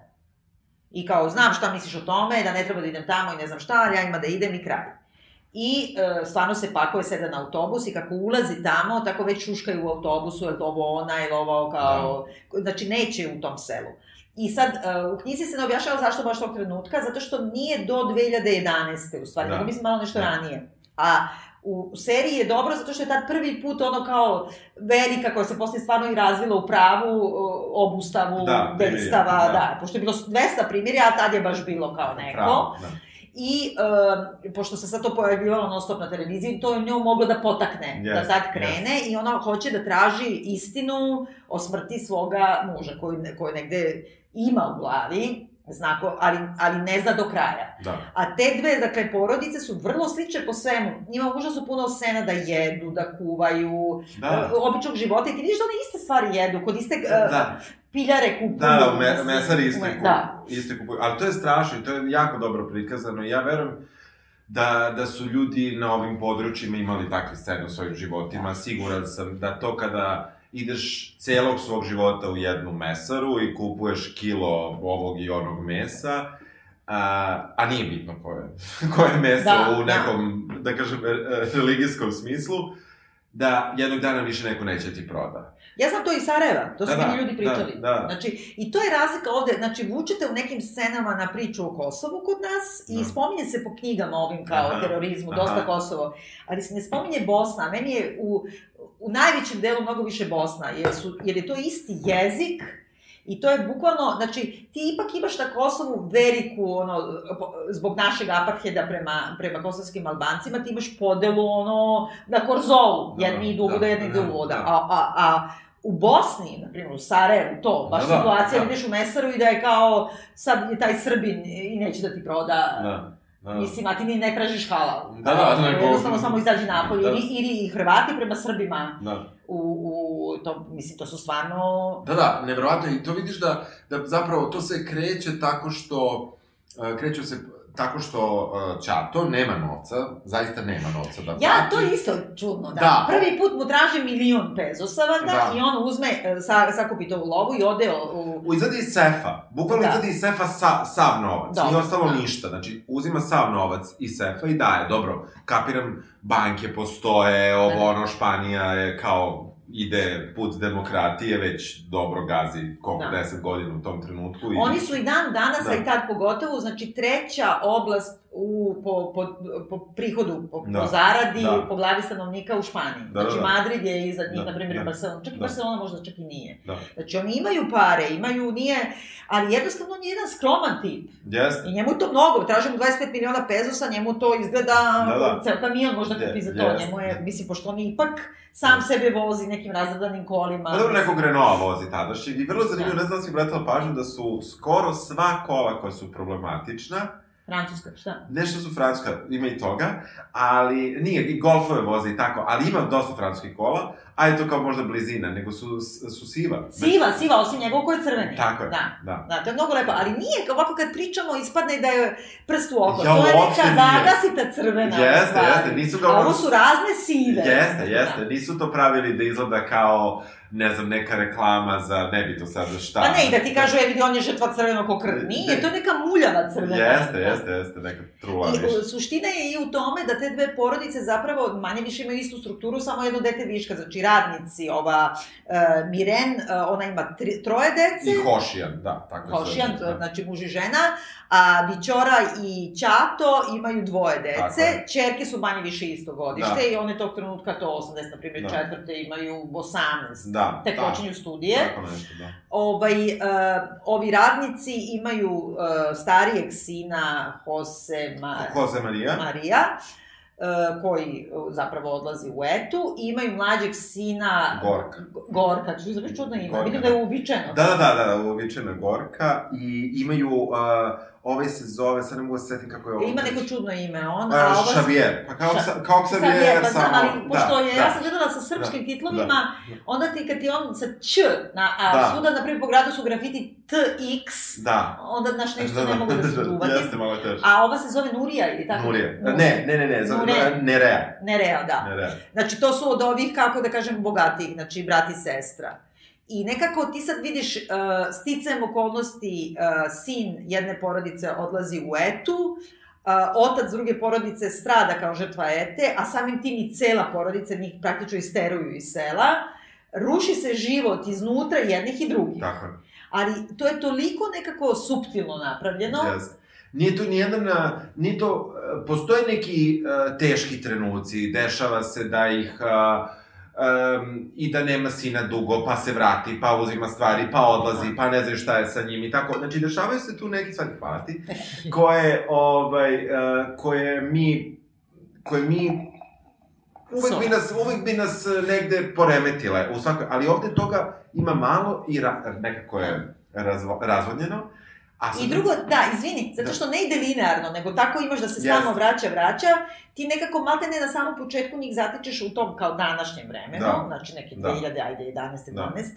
I kao, znam šta misliš o tome, da ne treba da idem tamo i ne znam šta, ali ja ima da idem i kraj. I e, stvarno se pakuje, seda na autobus i kako ulazi tamo, tako već šuškaju u autobusu, je li to ovo ona, je li ovo kao... Znači, neće u tom selu. I sad, e, u knjizi se ne objašava zašto baš tog trenutka, zato što nije do 2011. u stvari, Da. nego mislim malo nešto Da. ranije. A u seriji je dobro zato što je tad prvi put ono kao velika koja se posle stvarno i razvila u pravu obustavu Da, dejstava, da. da. pošto je bilo 200 primirja, a tad je baš bilo kao neko. Pravo, da. I e, pošto se sad to pojavljivalo non stop na televiziji, to je nju moglo da potakne, da Jeste, tad krene i ona hoće da traži istinu o smrti svoga muža, koju, ne- koju negde ima u glavi, znako, ali, ali ne zna do kraja. Da. A te dve, dakle, porodice su vrlo slične po svemu. Njima užasno puno scena da jedu, da kuvaju, Da. e, običnog života i ti vidiš da one iste stvari jedu, kod iste Da, piljare kupuju. da, da, u me, mesari isto kupuju. Da. Isto kupuju. Ali to je strašno i to je jako dobro prikazano. Ja verujem da, da su ljudi na ovim područjima imali takve scene u svojim životima. Siguran sam da to kada ideš celog svog života u jednu mesaru i kupuješ kilo ovog i onog mesa, a, a nije bitno koje, *laughs* koje meso Da, u nekom, da, kažem, e, e, religijskom smislu, da jednog dana više neko neće ti proda. Ja znam to iz Sarajeva, to su Da, da, meni ljudi pričali. da, da. Znači, i to je razlika ovde, znači, vučete u nekim scenama na priču o Kosovu kod nas i Da. spominje se po knjigama ovim kao Aha, terorizmu, aha. dosta Kosovo, ali se ne spominje Bosna, a meni je u, u najvećem delu mnogo više Bosna, jer, su, jer je to isti jezik, I to je bukvalno, znači, ti ipak imaš na Kosovu veliku, ono, zbog našeg apartheda prema, prema kosovskim Albancima, ti imaš podelu, ono, na Korzolu, Da, jedni idu u da, voda, jedni idu da, u voda. da. A, a, a u Bosni, na primjer, u Sarajevu, to, baš Da, da, situacija, da. ideš u mesaru i da je kao, sad je taj Srbin i neće da ti proda, Da. Da. Mislim, a ti ni ne tražiš halal. Da, da, nego- Jednostavno samo izađi napolje. Da. Ili, ili i Hrvati prema Srbima Da. u, u to, mislim, to su stvarno... Da, da, nevjerovatno i to vidiš da, da zapravo to se kreće tako što, uh, kreću se tako što uh, Ćato nema novca, zaista nema novca da Ja, plati. to je isto čudno, da. Da. Prvi put mu traži milion pezosava, da, Da. i on uzme, e, sa, sakupi to u lovu i ode u... U izvadi iz sefa, bukvalno Da. izvadi iz sefa sa, sav novac, Dobro, nije ostalo da. ništa, znači uzima sav novac iz sefa i daje, dobro, kapiram, banke postoje, Da. ovo ono, Španija je kao ide put demokratije, već dobro gazi koliko, Da. 10 godina u tom trenutku. I... Oni su i dan danas, Da. a i tad pogotovo, znači treća oblast u, po, po, po prihodu, po, Da. po zaradi, Da. po glavi stanovnika u Španiji. Da, znači da, da. Madrid je iza njih, Da, na primjer, da. Barcelona. Čak i Da. Barcelona možda čak i nije. Da. Znači oni imaju pare, imaju, nije, ali jednostavno on je jedan skroman tip. Jeste. I njemu je to mnogo, traži mu 25 miliona pezosa, njemu to izgleda, Da, da. ceo kamion možda Je- kupi za to, jest, njemu je, mislim, pošto on ipak sam sebe vozi nekim razradanim kolima. Pa dobro, nekog Renaulta vozi tadašnjeg i vrlo zanimljivo, Da. ne znam da si obratila pažnju da su skoro sva kola koja su problematična, Francuska, šta? nešto su francuska, ima i toga, ali nije, i golfove voze i tako, ali ima dosta francuskih kola, a je to kao možda blizina, nego su, su siva. Siva, siva, osim njegov koji je crveni. Tako je, Da. da. Da, to je mnogo lepo, ali nije, kao ovako kad pričamo, ispadne da je prst u oko. Ja, to je neka zagasita crvena. Jeste, jeste, nisu ga A ovo su razne sive. Jeste, jeste, nisu to pravili da izgleda kao ne znam, neka reklama za, ne bi to sad šta. Pa ne, i da ti kažu, e vidi, on je žrtva crvenog okrva. Nije, to je neka muljava crvena. Jeste, jeste, jeste, neka trula I više. suština je i u tome da te dve porodice zapravo manje više imaju istu strukturu, samo jedno dete viška. Znači, radnici, ova uh, Miren, uh, ona ima tri, troje dece. I Hošijan, da, tako Hošijan, zove, da. znači muž i žena, a Bićora i Ćato imaju dvoje dece, je. čerke su manje više isto godište Da. i one tog trenutka, to 80, na primjer, Da. četvrte imaju 18. Da, Tek da. počinju studije. Tako nešto, da. Ovaj, uh, ovi radnici imaju uh, starijeg sina Jose Ma Jose Maria. Marija, uh, koji uh, zapravo odlazi u etu, i imaju mlađeg sina Gorka. Gorka, čuj, zove čudno ime, vidim da je uobičajeno. Da, da, da, da, uobičajena Gorka i imaju, uh, ovaj se zove, sad ne mogu da se setim kako je ovo. Ima neko čudno ime, on, a Uh, ova... Xavier, pa kao, Ša- kao Xavier, Xavier, pa samo... ali pošto je, da, ja sam gledala sa srpskim Da, titlovima, da. onda ti kad ti on sa Č, na, a Da. svuda, na primjer, po gradu su grafiti TX, Da. onda, znaš, *laughs* nešto ne mogu da se uvati. Jeste malo teže. A ova se zove Nurija ili tako? Nurija. Ne, ne, ne, ne, za, Nure. Nerea. Nerea, da. Nerea. Znači, to su od ovih, kako da kažem, bogatijih, znači, brat i sestra. I nekako ti sad vidiš, uh, sticajem okolnosti, uh, sin jedne porodice odlazi u etu, uh, otac druge porodice strada kao žrtva ete, a samim tim i cela porodica njih praktično isteruju iz sela. Ruši se život iznutra jednih i drugih. Tako je. Ali to je toliko nekako suptilno napravljeno. Jeste. Nije to nijedan, nije to, a, postoje neki a, teški trenuci, dešava se da ih, a, um, i da nema sina dugo, pa se vrati, pa uzima stvari, pa odlazi, pa ne znaju šta je sa njim i tako. Znači, dešavaju se tu neki stvari, hvala ti, *laughs* koje, ovaj, a, koje mi, koje mi Uvek bi, nas, uvek bi nas e, negde poremetile, u svakoj, ali ovde toga ima malo i ra, nekako je razvo, razvodnjeno. A I drugo, da, izvini, zato Da. što ne ide linearno, nego tako imaš da se Jeste. stalno vraća, vraća, ti nekako maltene na samom početku njih zatičeš u tom kao današnjem vremenu, Da. znači neke Da. 2000, ajde, 11. Da. 12.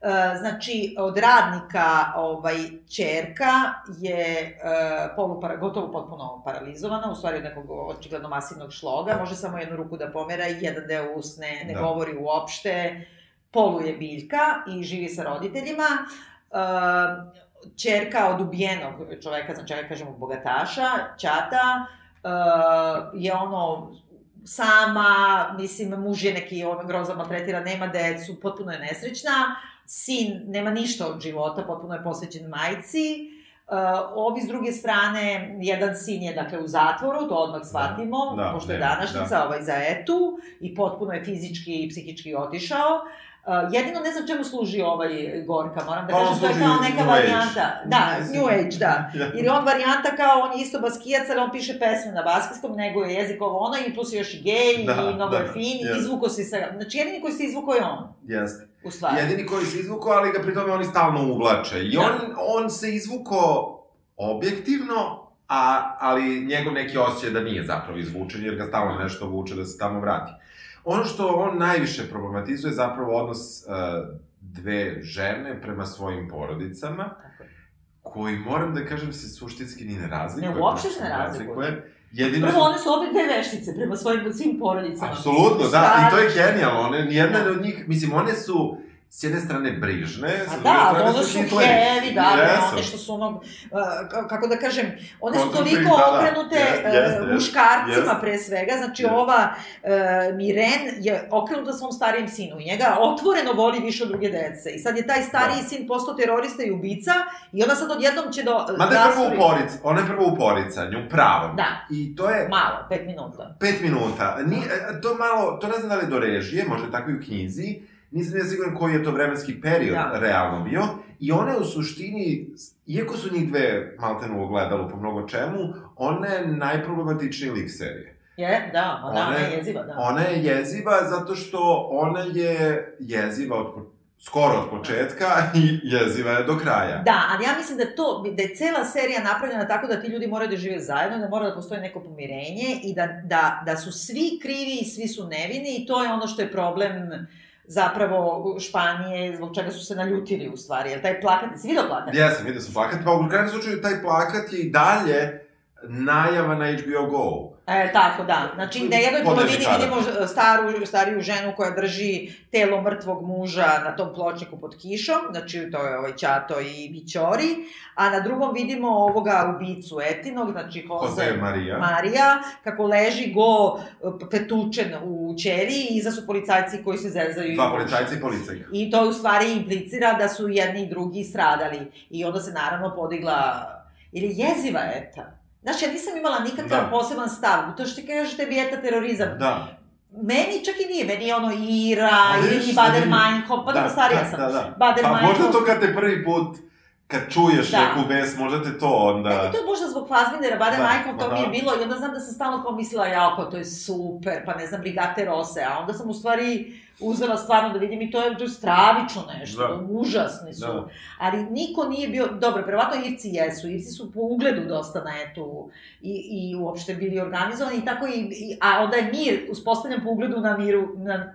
Uh, znači, od radnika, ovaj, čerka je uh, polupara, gotovo potpuno paralizovana, u stvari od nekog očigledno masivnog šloga, može samo jednu ruku da pomera i jedan deo usne, ne Da. govori uopšte, polu je biljka i živi sa roditeljima. Uh, čerka od ubijenog čoveka, znači ja kažemo bogataša, Ćata, uh, je ono sama, mislim, muž je neki on groza maltretira, nema decu, potpuno je nesrećna, sin nema ništa od života, potpuno je posvećen majci, Uh, ovi s druge strane, jedan sin je dakle u zatvoru, to odmah shvatimo, Da, pošto je današnjica ovaj za etu i potpuno je fizički i psihički otišao. Uh, jedino ne znam čemu služi ovaj Gorka, moram da Pa kažem, to je kao neka New Age. varijanta. Da, Mislim. New Age, *laughs* da. Jer je on varijanta kao, on je isto baskijac, ali on piše pesme na baskijskom, nego je jezik ovo ono i plus je još i gej Da, i mnogo da, je fin, jest. izvuko se sa... Znači, jedini koji se izvuko je on, Jeste. u stvari. Jedini koji se izvukao, ali ga pri tome oni stalno uvlače. I Da. on, on se izvukao objektivno, a, ali njegov neki osjećaj da nije zapravo izvučen, jer ga stalno nešto vuče da se tamo vrati. Ono što on najviše problematizuje je zapravo odnos uh, dve žene prema svojim porodicama, koji, moram da kažem, se suštinski ni ne razlikuje. Ne, uopšte se ne razlikuje. Jedino Prvo, one su obje dve veštice prema svojim svim porodicama. Apsolutno, da, i to je genijalno. One, nijedna Da. od njih, mislim, one su s jedne strane brižne, s A druge da, strane su heavy, da, da, Jesu. one što su ono, ka- kako da kažem, one su toliko da, da. okrenute Jeste, uh, jeste, jeste. muškarcima Jeste. pre svega, znači Jeste. ova uh, Miren je okrenuta svom starijem sinu i njega otvoreno voli više od druge dece. I sad je taj stariji Da. sin postao terorista i ubica i ona sad odjednom će do... Mada je prvo u poric, ona je prvo u poricanju, pravom. Da. I to je Malo, pet minuta. pet minuta. Ni, e, to malo, to ne znam da li do režije, možda tako i u knjizi, nisam ja siguran koji je to vremenski period Da. realno bio. I ona je u suštini, iako su njih dve maltenu ogledalo po mnogo čemu, ona je najproblematičniji lik serije. Je, da, ona, Ona je- je jeziva, da. Ona je jeziva zato što ona je jeziva od, skoro od početka i jeziva je do kraja. Da, ali ja mislim da to, da je cela serija napravljena tako da ti ljudi moraju da žive zajedno, da mora da postoji neko pomirenje i da, da, da su svi krivi i svi su nevini i to je ono što je problem zapravo Španije, zbog čega su se naljutili u stvari, jer taj plakat, si vidio plakat? Ja sam vidio sam plakat, pa u krajnjem slučaju taj plakat je i dalje najava na HBO Go. E, tako, da. Znači, na jednoj polovini vidimo staru, stariju ženu koja drži telo mrtvog muža na tom pločniku pod kišom, znači to je ovaj Ćato i Bićori, a na drugom vidimo ovoga ubicu Etinog, znači Jose, Jose Maria. Marija, kako leži go petučen u ćeliji i iza su policajci koji se zezaju. Dva policajca i policajka. I to u stvari implicira da su jedni i drugi stradali. I onda se naravno podigla, je jeziva eta. Znaš, ja nisam imala nikakav Da. poseban stav, to što ti kažeš tebi eta terorizam. Da. Meni čak i nije, meni je ono Ira, ili i Bader. Meinhof, pa da, starija sam. Da, da. Bader Pa možda to kad te prvi put, kad čuješ Da. neku vest, možda te to onda... Meni to je možda zbog Fazbinera, Bader Da, Meinhof, to mi je aha. bilo i onda znam da sam stalno kao mislila, jao, pa to je super, pa ne znam, Brigate Rose, a onda sam u stvari uzela stvarno da vidim i to je, to je stravično nešto, Da. užasni su. Da. Ali niko nije bio, dobro, verovatno Irci jesu, Irci su po ugledu dosta na etu i, i uopšte bili organizovani i tako i, i a onda je mir uspostavljen po ugledu na miru, na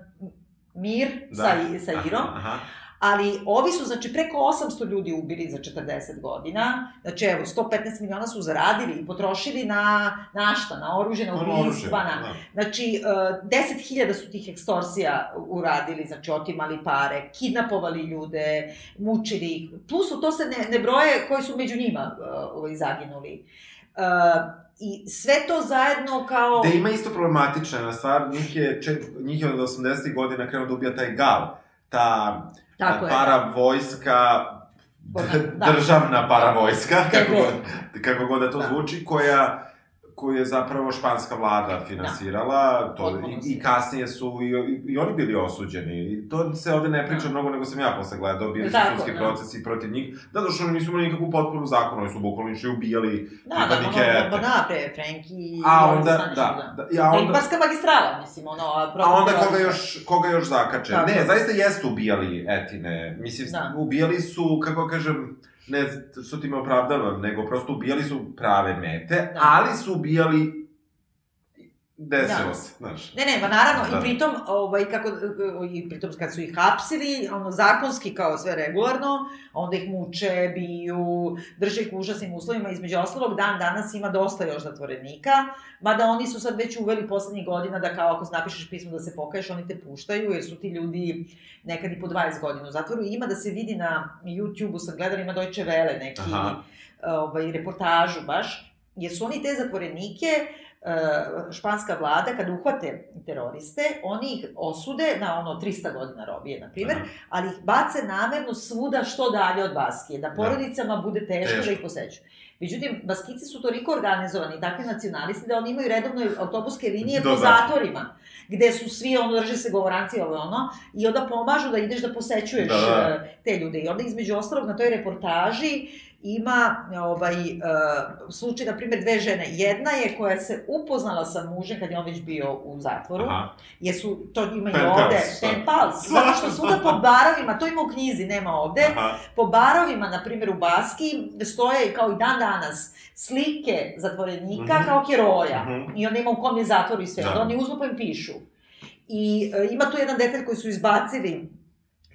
mir Da. sa, sa Irom, Aha. Ali ovi su, znači, preko 800 ljudi ubili za 40 godina, znači, evo, 115 miliona su zaradili i potrošili na, na šta, na oružje, na ubistva, oružje, na, da. Znači, uh, 10.000 su tih ekstorsija uradili, znači otimali pare, kidnapovali ljude, mučili ih. Plus u to se ne, ne broje koji su među njima uh, ovaj, zaginuli. Uh, I sve to zajedno kao... Da ima isto problematična stvar, njih je, čet, njih je od 80. godina krenuo da ubija taj gal. Ta, Tako ta je. paravojska, Da. *laughs* državna paravojska, kako Da. god, kako god da to Da. zvuči, koja koju je zapravo španska vlada finansirala, to, Potpuno i, i kasnije su i, i, oni bili osuđeni. I to se ovde ne priča Da. mnogo, nego sam ja posle gledao, bili su Tako, sudski da. procesi protiv njih, zato što oni nisu imali nikakvu potporu zakonu, oni su bukvalno išli ubijali Da, da, pripadnike ETA. ono, da, pre, Frenki... i A ovi onda, Stanišić, da, da, ja onda, Barska magistrala, mislim, ono... A, a onda koga još, koga još zakače? Tako. Ne, zaista jeste ubijali etine, mislim, Da. ubijali su, kako kažem, ne što ti me opravdavam, nego prosto ubijali su prave mete, Da. ali su ubijali desilo Da. se, znaš. Ne, ne, ma naravno, Da. i pritom, ovaj, kako, i pritom kad su ih hapsili, ono, zakonski kao sve regularno, onda ih muče, biju, drže ih u užasnim uslovima, između ostalog, dan danas ima dosta još zatvorenika, mada oni su sad već uveli poslednjih godina da kao ako napišeš pismo da se pokaješ, oni te puštaju, jer su ti ljudi nekad i po 20 godina u zatvoru. Ima da se vidi na YouTube-u, sam gledala, ima Deutsche Welle neki Aha. ovaj, reportažu baš, jer su oni te zatvorenike, e, španska vlada, kad uhvate teroriste, oni ih osude na ono 300 godina robije, na primjer, Aha. ali ih bace namerno svuda što dalje od Baskije, da porodicama bude teško, Teško. da ih poseću. Međutim, Baskici su toliko organizovani, takvi nacionalisti, da oni imaju redovno autobuske linije Do po zatvora. zatvorima, gde su svi, ono, drže se govoranci, ovo ono, i onda pomažu da ideš da posećuješ Da, da. e, te ljude. I onda, između ostalog, na toj reportaži ima ovaj, uh, slučaj, na primjer, dve žene. Jedna je koja se upoznala sa mužem kad je on već bio u zatvoru, Aha. jer su, to ima i ovde, da. pen pals, *laughs* zato što svuda po barovima, to ima u knjizi, nema ovde, Aha. po barovima, na primjer u Baski, stoje kao i dan danas slike zatvorenika Mhm. kao heroja. Mhm. I onda ima u kom je zatvoru i sve. Da. Da. Oni uzmu pa im pišu. I e, ima tu jedan detalj koji su izbacili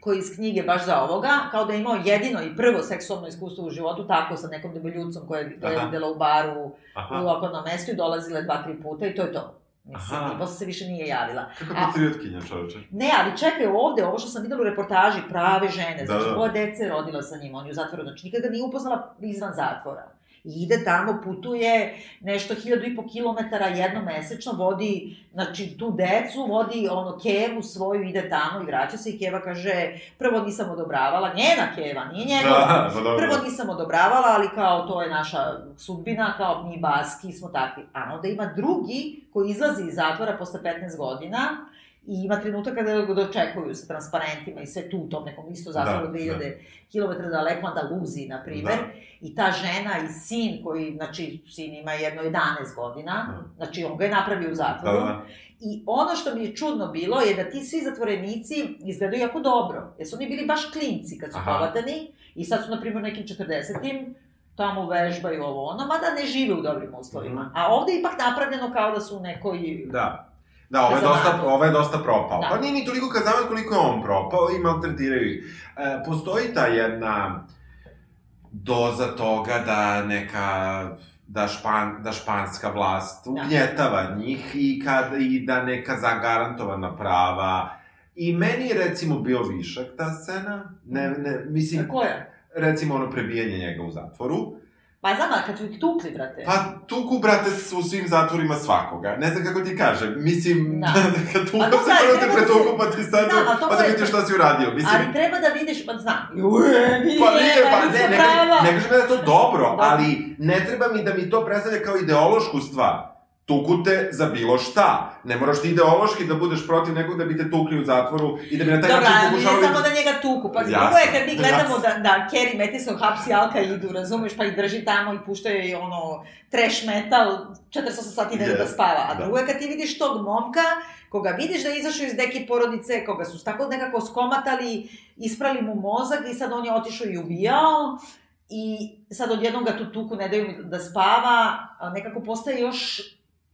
koji iz knjige baš za ovoga, kao da je imao jedino i prvo seksualno iskustvo u životu, tako sa nekom debeljucom koja je videla u baru u Aha. lokalnom mestu i dolazila dva, tri puta i to je to. Mislim, Aha. i posle se više nije javila. Kako patriotkinja, čoveče. Ne, ali čekaj, ovde, ovo što sam videla u reportaži, prave žene, Da, znači da. dvoje dece rodila sa njim, on je u zatvoru, znači nikada nije upoznala izvan zatvora. I ide tamo, putuje nešto hiljadu i po kilometara jednomesečno, vodi, znači, tu decu, vodi ono Kevu svoju, ide tamo i vraća se i Keva kaže, prvo nisam odobravala, njena Keva, nije njegova. Da, pa dobro. Prvo nisam odobravala, ali kao to je naša sudbina, kao mi baski smo takvi. A onda ima drugi koji izlazi iz zatvora posle 15 godina i ima trenutak kada ga dočekuju sa transparentima i sve tu u tom nekom isto zatvoru Da, 2000 km daleko Andaluziji, na primer. Da. I ta žena i sin koji, znači, sin ima jedno 11 godina, Da. znači on ga je napravio u Da, zatvoru. da. I ono što mi je čudno bilo je da ti svi zatvorenici izgledaju jako dobro. Jer su oni bili baš klinci kad su Aha. povatani i sad su, na primjer, nekim 40-im tamo vežbaju ovo ono, mada ne žive u dobrim uslovima. Mhm. A ovde je ipak napravljeno kao da su u nekoj... Da. Da, ovo je, Za dosta, ovo je dosta propao. Da. Pa nije ni toliko kazavan koliko je on propao i maltretiraju ih. E, postoji ta jedna doza toga da neka da, špan, da španska vlast Da. ugnjetava njih i, kad, i da neka zagarantovana prava I meni je recimo bio višak ta scena, ne, ne, mislim, Koja? recimo ono prebijanje njega u zatvoru, Pa znam, a kad su ih tukli, brate. Pa tuku, brate, u svim zatvorima svakoga. Ne znam kako ti kažem. Mislim, Da. *laughs* kad Pa tuka to se prvo te da pretuku, pa ti sad, ali to pa da vidiš šta si uradio. Mislim, Ali treba da vidiš, pa znam. Uje, vidi, Pa nije, pa ljudska ne, ne, kažem- ne kažem da je to Dobro. ali ne treba mi da mi to predstavlja kao ideološku stvar. Tuku te za bilo šta. Ne moraš ti ideološki da budeš protiv nekog da bi te tukli u zatvoru i da bi na taj Dobro, način ali nije pokušavali... samo da njega tuku, pa drugo je kad mi gledamo jasno. da, da Kerry Mattison hapsi Alka idu, razumeš, pa ih drži tamo i puštaju je ono trash metal, 48 sati ne da Yes, spava. A da. drugo je kad ti vidiš tog momka, koga vidiš da je izašao iz neke porodice, koga su tako nekako skomatali, isprali mu mozak i sad on je otišao i ubijao i sad odjednom ga tu tuku, ne daju da spava, nekako postaje još,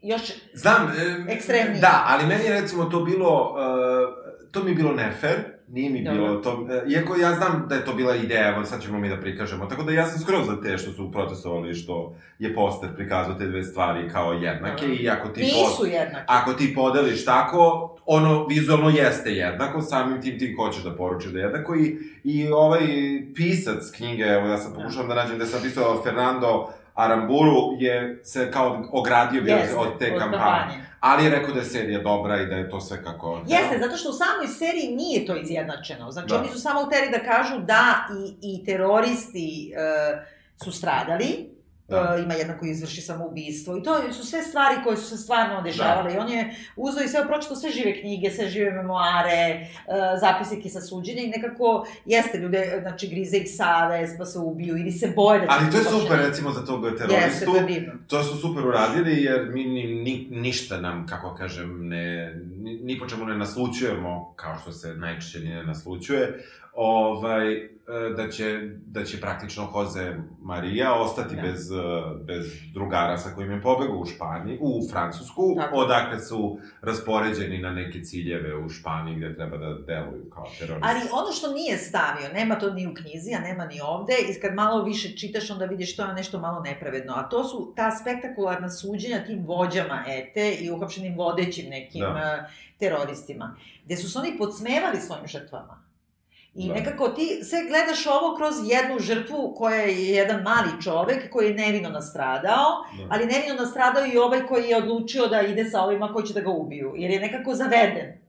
još Znam, e, Ekstremniji. Da, ali meni je recimo to bilo, e, to mi je bilo nefer, nije mi Dobro. bilo to, e, iako ja znam da je to bila ideja, evo sad ćemo mi da prikažemo, tako da ja sam skroz za te što su protestovali, što je poster prikazao te dve stvari kao jednake Dobro. i ako ti, nisu jednaki. ako ti podeliš tako, ono vizualno jeste jednako, samim tim ti hoćeš da poručiš da je jednako i, i ovaj pisac knjige, evo ja sad pokušavam da nađem gde sam pisao Fernando Aramburu, je se kao ogradio bio Jeste, od te kampanje. Ali je rekao da je serija dobra i da je to sve kako... Jeste, zato što u samoj seriji nije to izjednačeno. Znači, Da. oni su samo hteli da kažu da i, i teroristi e, su stradali, Da. e, ima jedan koji izvrši samoubistvo i to su sve stvari koje su se stvarno dešavale i on je uzeo i sve pročito sve žive knjige, sve žive memoare, e, zapisnike sa suđenja i nekako jeste ljude, znači grize ih savest pa se ubiju ili se boje da će Ali to je super, uhapšeni. recimo, za tog Jeste, teroristu. to je divno. To su super uradili, jer mi ni, ni, ništa nam, kako kažem, ne, ni, ni po čemu ne naslučujemo, kao što se najčešće ni ne naslučuje, ovaj, e, da će, da će praktično Jose Maria ostati Da. bez, e, bez drugara sa kojim je pobegao u Španiji, u Francusku, Tako. odakle su raspoređeni na neke ciljeve u Španiji gde treba da deluju kao teroristi. Ali ono što nije stavio, nema to ni u knjizi, a nema ni ovde, i kad malo više čitaš, onda vidiš to je nešto malo nepravedno. A to su ta spektakularna suđenja tim vođama ETE i uhapšenim vodećim nekim Da. eh, teroristima, gde su se oni podsmevali svojim žrtvama. I Da. nekako ti sve gledaš ovo kroz jednu žrtvu koja je jedan mali čovek koji je nevino nastradao, Da. ali nevino nastradao i ovaj koji je odlučio da ide sa ovima koji će da ga ubiju, jer je nekako zaveden.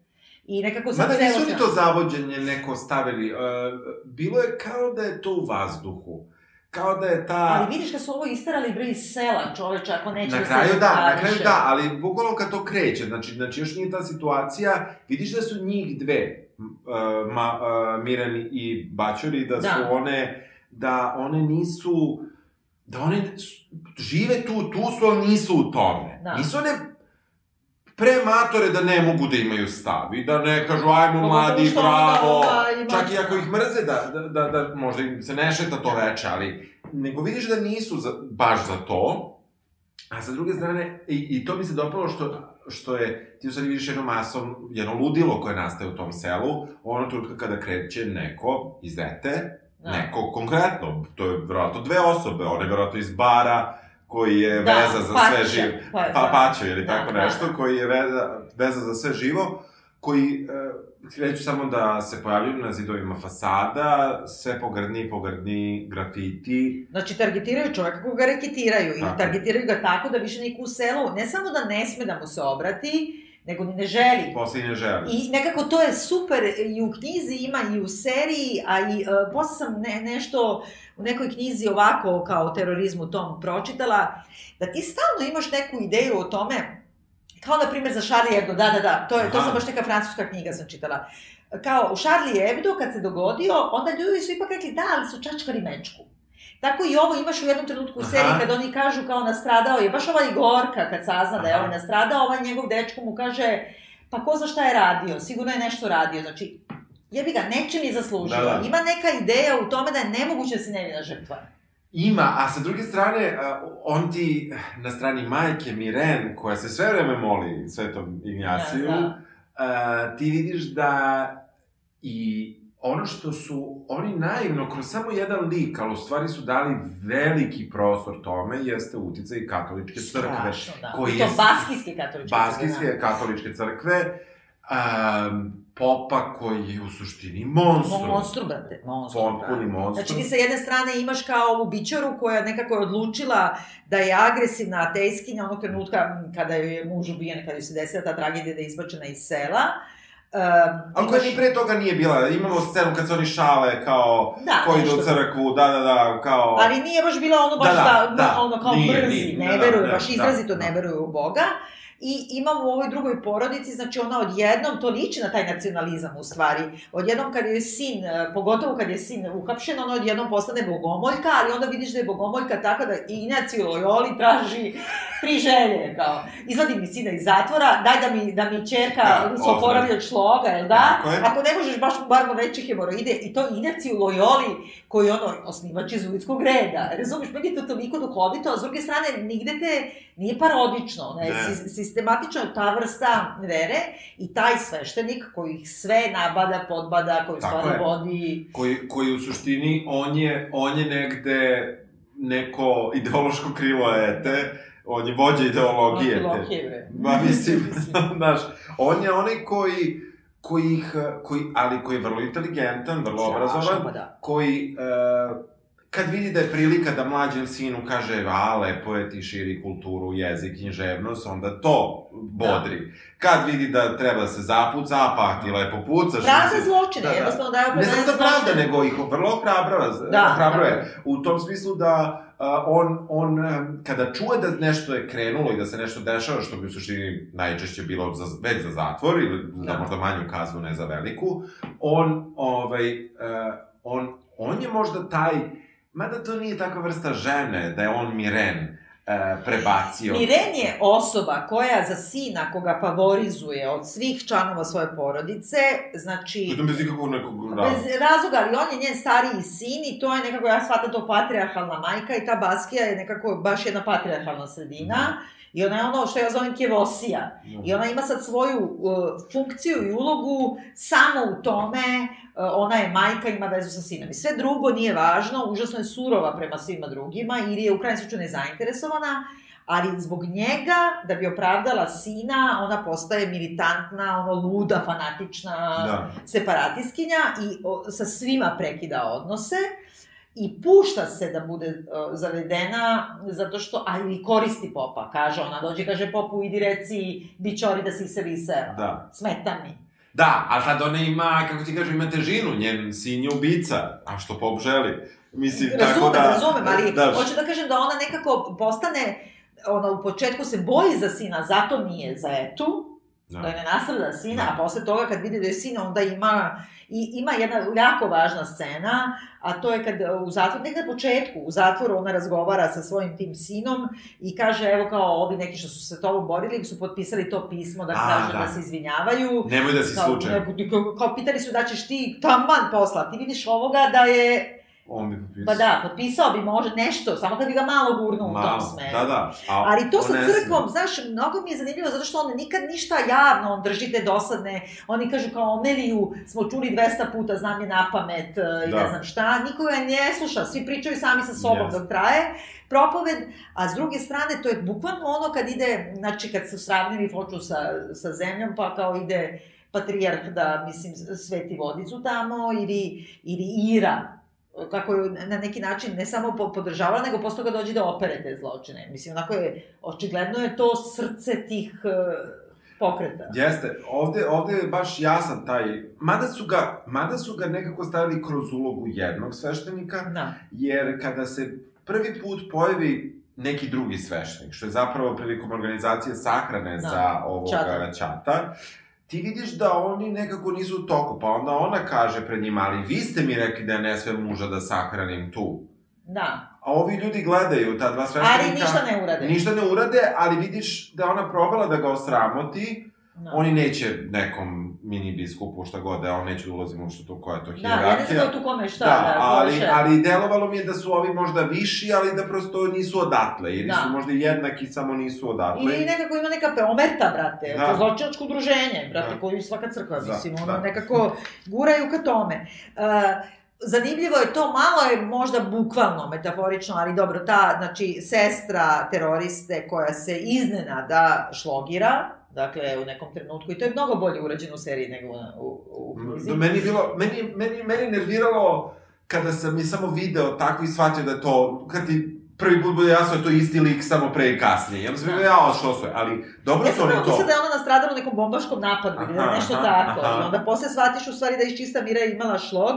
I nekako sad Mada nisu ni se- to zavođenje neko stavili. Uh, bilo je kao da je to u vazduhu. Kao da je ta... Ali vidiš kad su ovo istarali bre iz sela, čoveče, ako neće Na da kraju se da, na kraju da, ali bukvalno kad to kreće, znači, znači još nije ta situacija, vidiš da su njih dve, ma, uh, Miran i Baćori, da su Da. one, da one nisu, da one žive tu, tu su, ali nisu u tome. Da. Nisu one prematore da ne mogu da imaju stav i da ne kažu ajmo Pogotovo mladi, bravo, ova ima- čak i ako ih mrze da, da, da, da možda im se ne šeta to veče, ali nego vidiš da nisu za, baš za to, a sa druge strane, i, i to mi se dopalo što, što je, ti u stvari vidiš jedno masom, jedno ludilo koje nastaje u tom selu, ono trenutka kada kreće neko iz dete, Da. neko konkretno, to je verovatno dve osobe, on je verovatno iz bara, koji je Da, veza za sve Paća. živo, Pa, pa, da. ili Da, tako da, nešto, da. koji je veza, veza za sve živo, koji e, kreću samo da se pojavljuju na zidovima fasada, sve pogrdni, pogrdni grafiti, Znači, targetiraju čoveka koga reketiraju Tako. i targetiraju ga tako da više niko u selu, ne samo da ne sme da mu se obrati, nego ni ne želi. posle i ne želi. I nekako to je super i u knjizi ima i u seriji, a i uh, posle sam ne, nešto u nekoj knjizi ovako kao o terorizmu tom pročitala, da ti stalno imaš neku ideju o tome, kao na primjer za Charlie Hebdo, da, da, da, to, je, to Aha. sam baš neka francuska knjiga sam čitala. Kao u Charlie Hebdo kad se dogodio, onda ljudi su ipak rekli da, ali su čačkali mečku. Tako i ovo imaš u jednom trenutku u Aha. seriji kad oni kažu kao nastradao je, baš ova Igorka kad sazna da je ovaj nastradao, ovaj njegov dečko mu kaže pa ko zna šta je radio, sigurno je nešto radio, znači jebi ga, nečem je zaslužio. Da, da. Ima neka ideja u tome da je nemoguće da se nevina žrtva. Ima, a sa druge strane, on ti na strani majke Miren, koja se sve vreme moli Svetom Ignjaciju, Da, da. ti vidiš da i ono što su oni naivno, kroz samo jedan lik, ali u stvari su dali veliki prostor tome, jeste uticaj katoličke crkve. Strašno, da. koji I to je- baskijske katoličke Baskijske crkve, katoličke crkve, um, popa koji je u suštini monstrum. Monstrum, brate, monstrum. Potpuni da. monstrum. Znači, ti sa jedne strane imaš kao ovu bićaru koja nekako je odlučila da je agresivna ateiskinja onog trenutka kada joj je muž ubijen, kada joj se desila ta tragedija da je izbačena iz sela. Um, Ali koja ni pre toga nije bila. Imamo scenu kad se oni šale kao Da, ko ide u nešto. crkvu, da, da, da, kao... Ali nije baš bila ono baš Da, da, da, da. ono kao Nije, brzi, nije, ne da, da, veruju, da, baš da, izrazito da. ne veruju u Boga. I imamo u ovoj drugoj porodici, znači ona odjednom, to liči na taj nacionalizam u stvari, odjednom kad je sin, e, pogotovo kad je sin uhapšen, ona odjednom postane bogomoljka, ali onda vidiš da je bogomoljka tako da Ignacio Loyoli traži tri želje, kao, izvadi mi sina iz zatvora, daj da mi, da mi čerka Da, se oporavi od šloga, jel da? Tako je. Ako ne možeš baš mu bar veće hemoroide, i to Ignacio Loyoli, koji je ono osnivač izulitskog reda. Razumiješ, meni je to toliko duhovito, a s druge strane, nigde te nije parodično, ona je Ne. sis- sistematično ta vrsta vere i taj sveštenik koji ih sve nabada, podbada, koji Tako stvari je. vodi... koji, koji u suštini, on je, on je negde neko ideološko krilo ete, on je vođa ideologije bre. Ma mislim, *laughs* *laughs* znaš, on je onaj koji, koji ih, koji, ali koji je vrlo inteligentan, vrlo obrazovan, pa da. koji, e, kad vidi da je prilika da mlađem sinu kaže, a, lepo je ti širi kulturu, jezik, književnost, onda to bodri. Kad vidi da treba da se zapuca, a pa ti lepo pucaš. Pravda mislim, zločine, da, da. jednostavno daje Ne opravdanje samo da pravda, zločine. nego ih vrlo ohrabrava, Da, ohrabruje. da. U tom smislu da on, on, kada čuje da nešto je krenulo i da se nešto dešava, što bi u suštini najčešće bilo za, već za zatvor ili za Da. možda manju kaznu, ne za veliku, on, ovaj, e, on, on je možda taj, mada to nije takva vrsta žene, da je on miren, prebacio. Miren je osoba koja za sina koga favorizuje od svih članova svoje porodice, znači... Pritom bez ikakvog nekog razloga. Bez razloga, ali on je njen stariji sin i to je nekako, ja shvatam to patriarhalna majka i ta Baskija je nekako baš jedna patriarhalna sredina. I ona je ono što ja zovem kjevosija. I ona ima sad svoju uh, funkciju i ulogu samo u tome, uh, ona je majka, ima vezu sa sinom. I sve drugo nije važno, užasno je surova prema svima drugima, ili je u krajnjem slučaju nezainteresovana, ali zbog njega, da bi opravdala sina, ona postaje militantna, ono luda, fanatična, Da. separatiskinja i o, sa svima prekida odnose i pušta se da bude o, zavedena zato što, a i koristi popa, kaže ona, dođe, kaže popu, idi reci bićori da se iseli iz sela. Da. Smeta mi. Da, a sad ona ima, kako ti kažem, ima težinu, njen sin je ubica, a što pop želi. Mislim, tako Razumem, da... razumem, ali da, hoću da kažem da ona nekako postane, ona u početku se boji za sina, zato nije za etu, da je ne nasrda sina, a posle toga kad vidi da je sina, onda ima, i, ima jedna jako važna scena, a to je kad u zatvoru, nekde na početku, u zatvoru ona razgovara sa svojim tim sinom i kaže, evo kao ovi neki što su se tobom borili, su potpisali to pismo da kažu da. da. se izvinjavaju. Nemoj da si neko- kao, kao pitali su da ćeš ti taman posla, ti vidiš ovoga da je, On bi potpisao. pa da, potpisao bi može nešto, samo kad bi ga malo gurnuo u tom smeru. Da, da. A, Ali to sa crkvom, znaš, mnogo mi je zanimljivo zato što on nikad ništa javno, on drži te dosadne, oni kažu kao Omeliju smo čuli 200 puta, znam je na pamet e, i Da. ne znam šta, niko je ne sluša, svi pričaju sami sa sobom Jeste. dok traje propoved, a s druge strane to je bukvalno ono kad ide, znači kad su sravnili foču sa, sa zemljom, pa kao ide patrijarh da, mislim, sveti vodicu tamo, ili, ili Ira, kako je na neki način ne samo po- podržavala, nego posle toga dođe da opere te zločine. Mislim, onako je, očigledno je to srce tih e, pokreta. Jeste, ovde, ovde je baš jasan taj, mada su ga, mada su ga nekako stavili kroz ulogu jednog sveštenika, Da. jer kada se prvi put pojavi neki drugi sveštenik, što je zapravo prilikom organizacije sahrane Da. za ovog Ćata. ćata, ti vidiš da oni nekako nisu u toku, pa onda ona kaže pred njima, ali vi ste mi rekli da ne sve muža da sahranim tu. Da. A ovi ljudi gledaju, ta dva sveštenika... Ali ništa ne urade. Ništa ne urade, ali vidiš da ona probala da ga osramoti, Da. Oni neće nekom mini biskupu šta god da on neće da ulazimo u što to, koja je to Da, hijerarhija. ja ne tu kome šta, Da, da, ali, ko više. ali delovalo mi je da su ovi možda viši, ali da prosto nisu odatle, ili Da. su možda jednaki, samo nisu odatle. Ili nekako ima neka pe- omerta, brate, Da. da. zločinačko udruženje, brate, Da. koju svaka crkva, Da, mislim, ono, da. nekako guraju ka tome. Uh, zanimljivo je to, malo je možda bukvalno, metaforično, ali dobro, ta, znači, sestra teroriste koja se iznenada šlogira, dakle, u nekom trenutku, i to je mnogo bolje urađeno u seriji nego u, u, knjizi. Da, meni je bilo, meni, meni, meni nerviralo kada sam i samo video tako i shvatio da je to, kad ti prvi put bude jasno da je to isti lik samo pre i kasnije. Ja sam Da. ja, što su je, ali dobro Ja su sam oni to. mislila da je ona nastradala u nekom bombaškom napadu ili je Aha, nešto aha, tako. aha. I onda posle shvatiš u stvari da je iz čista mira imala šlog.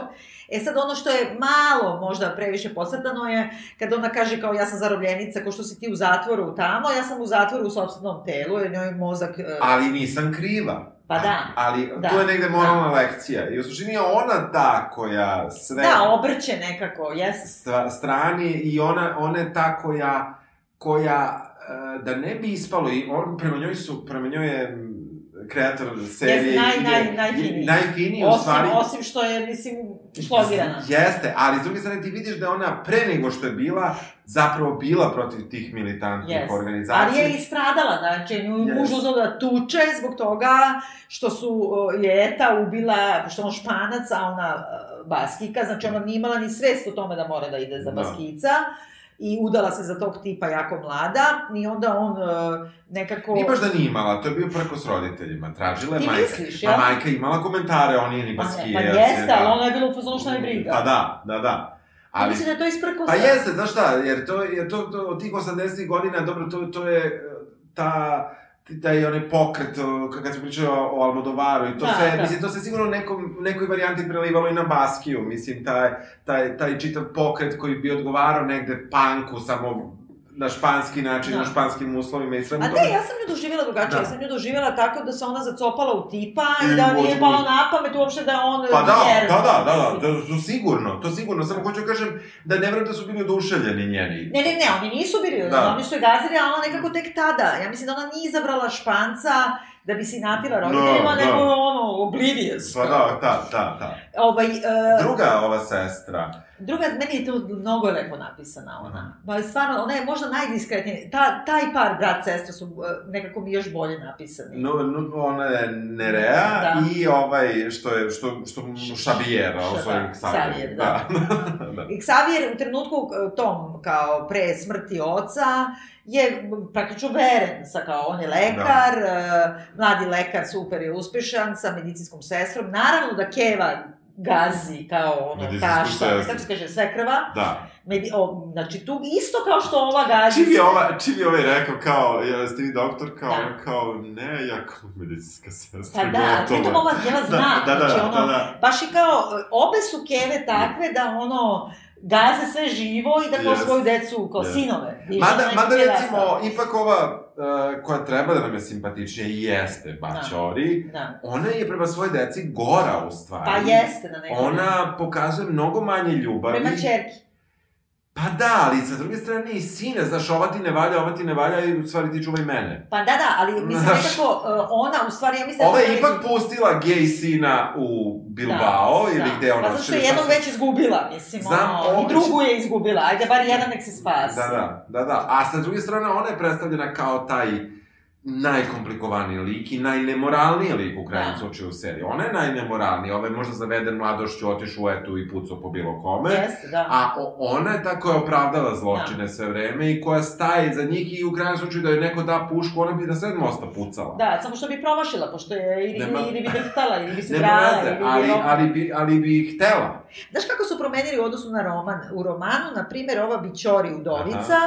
E sad ono što je malo možda previše posretano je kada ona kaže kao ja sam zarobljenica, kao što si ti u zatvoru tamo, ja sam u zatvoru u sobstvenom telu jer njoj mozak... e, Ali nisam kriva. Pa da. Ali Da, to je negde moralna lekcija. I u suštini je ona ta koja sve Da, obrće nekako, jes. strani i ona, ona je ta koja, koja e, da ne bi ispalo i on, prema njoj su, prema njoj je kreator serije Jeste, naj- naj- najfiniji. najfiniji u Osim, stvari osim što je, mislim, šlogirana. Jeste, ali s druge strane ti vidiš da ona pre nego što je bila, zapravo bila protiv tih militantnih Yes. organizacija. Ali je i stradala, znači, Yes. muž uzao da tuče zbog toga što su je Eta ubila, pošto je on španac, a ona e, baskika, znači ona nije imala ni svest o tome da mora da ide za Da. I udala se za tog tipa jako mlada i onda on e, nekako... Nije baš da nije imala, to je bio prko s roditeljima. Tražila je Ti majka. misliš, Pa jel? majka je imala komentare, on nije ni Pa, ne, baskijac. pa jeste, da. ali ona je bila u fazonu šta je briga. Pa da, da, da. Ali... Mislim da je to isprko pa jeste, znaš šta, jer to, jer to, to od tih 80 godina, dobro, to, to je e, ta taj onaj pokret, kad se pričao o Almodovaru i to Da, sve, da. mislim, to se sigurno nekom, nekoj varijanti prelivalo i na Baskiju, mislim, taj, taj, taj čitav pokret koji bi odgovarao negde panku, samo na španski način, Da. na španskim uslovima i svemu A ne, ja sam nju doživjela drugačije, Da. ja sam nju doživjela tako da se ona zacopala u tipa i, I da nije palo na pamet uopšte da on Pa da, vjerno, da, da, da, da, mislim. to sigurno, to sigurno, samo hoću da kažem da ne verujem da su bili oduševljeni njeni. Ne, ne, ne, oni nisu bili, Da. da. oni su je gazili, a ona nekako tek tada. Ja mislim da ona nije izabrala španca da bi se natila roditeljima, Da, nego da. je ono, oblivious. Pa da, ta, ta, ta. Ovaj, e, Druga ova sestra, druga, meni je to mnogo lepo napisana ona. Ma, stvarno, ona je možda najdiskretnija. Ta, taj par brat sestra su e, nekako mi još bolje napisani. no, no, ona je Nerea Da. i ovaj, što je, što, što Šabijera, Ša- svojim da, Xavier. Da. *laughs* da. I Xavier u trenutku e, tom, kao pre smrti oca, je praktično veren, sa kao on je lekar, da. mladi lekar, super je uspešan, sa medicinskom sestrom. Naravno da Keva gazi kao ono tašta, kako se kaže, svekrva. da. Medi, o, znači tu isto kao što ova gazi. Čim je, ova, čim je ovaj rekao kao, jeste vi doktor, kao, Da. kao, ne, ja kao medicinska sestra. Pa da, pritom ova Keva zna, Da, da, da, znači da, ono, da. baš i kao, obe su Keve takve da ono, gaze sve živo i da kao Yes. svoju decu, kao Yes. sinove. Mada, na neki mada recimo, ipak ova uh, koja treba da nam je simpatičnija i jeste Baćori, Da. ona je prema svojoj deci gora u stvari. Pa jeste na nekom. Ona pokazuje mnogo manje ljubavi. Prema čerki. Pa da, ali sa druge strane i sine, znaš, ova ti ne valja, ova ti ne valja i u stvari ti čuvaj mene. Pa da, da, ali mislim Znaš. nekako uh, ona, u stvari, ja mislim Ova je to ipak pustila gej sina u Bilbao, ili gde ona... Pa zato što je jednog već izgubila, mislim, Znam, ono, i drugu je izgubila, ajde bar jedan nek se spasi. Da, da, da, da. A sa druge strane, ona je predstavljena kao taj najkomplikovaniji lik i najnemoralniji lik u krajnjem Da. slučaju u seriji. Ona je najnemoralniji, ovaj je možda zaveden mladošću, otišao u etu i pucao po bilo kome. Jeste, da. A ona je ta koja je opravdala zločine sve vreme i koja staje za njih i u krajnjem slučaju da joj neko da pušku, ona bi na sred mosta pucala. Da, samo što bi promašila, pošto je ili, Nema- ili bi drhtala, ili bi se *laughs* veze, ili bi... ali, ali, bi, ali bi htela. Znaš kako su promenili u odnosu na roman? U romanu, na primjer, ova Bićori udovica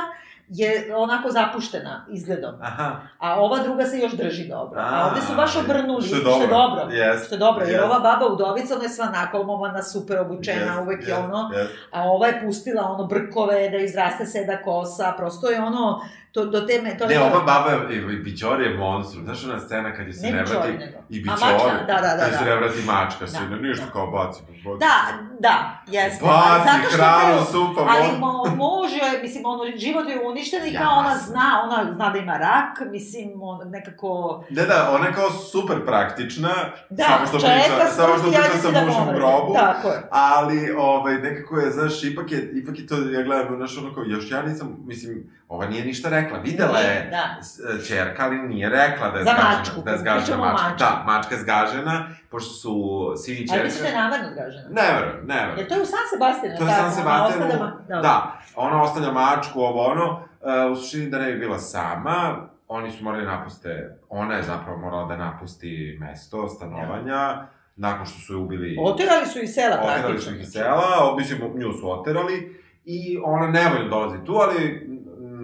je onako zapuštena izgledom, Aha. a ova druga se još drži dobro. A, A, ovde su baš obrnuli, što je dobro. dobro. Yes. Što je dobro, jer Yes. ova baba udovica, ona je sva nakolmovana, super obučena, Yes, uvek je yes, ono, yes. a ova je pustila ono brkove, da izraste seda kosa, prosto je ono, To, do teme, to Ne, ova baba je, i Bićori je monstrum. Znaš ona scena kad je se Ne vrati... I mačka, da, da, da, Kad se da. ne vrati mačka, Da, ne, ništa da. kao baci. baci. Da, da, jeste. Baci Zato što kao- supa, Ali mo, može, mislim, ono, život je uništen i Ja, kao ona zna, ona zna da ima rak, mislim, on, nekako... Da, da, ona je kao super praktična, Da, samo što priča, samo što priča sa da u pomre. grobu. Tako je. Ali, ovaj, nekako je, znaš, ipak je, ipak je to, ja gledam, znaš, ono kao, još ja nisam, mislim, ova nije ništa rekla, videla je Da. čerka, ali nije rekla da je Za zgažena, mačku, da je zgažena mačka. mački. Da, mačka je zgažena, pošto su sin i Ali čerka... mislim da je namerno zgažena. Ne verujem, ne verujem. Jer to je u San Sebastianu, To je San ona Sebastianu, ostavlja da. da, ona ostavlja mačku, ovo ono, e, u suštini da ne bi bila sama, oni su morali napuste, ona je zapravo morala da napusti mesto stanovanja, nakon što su je ubili, Oterali su iz sela praktično. oterali su ih iz sela, mislim, nju su oterali, i ona nevoljno dolazi tu, ali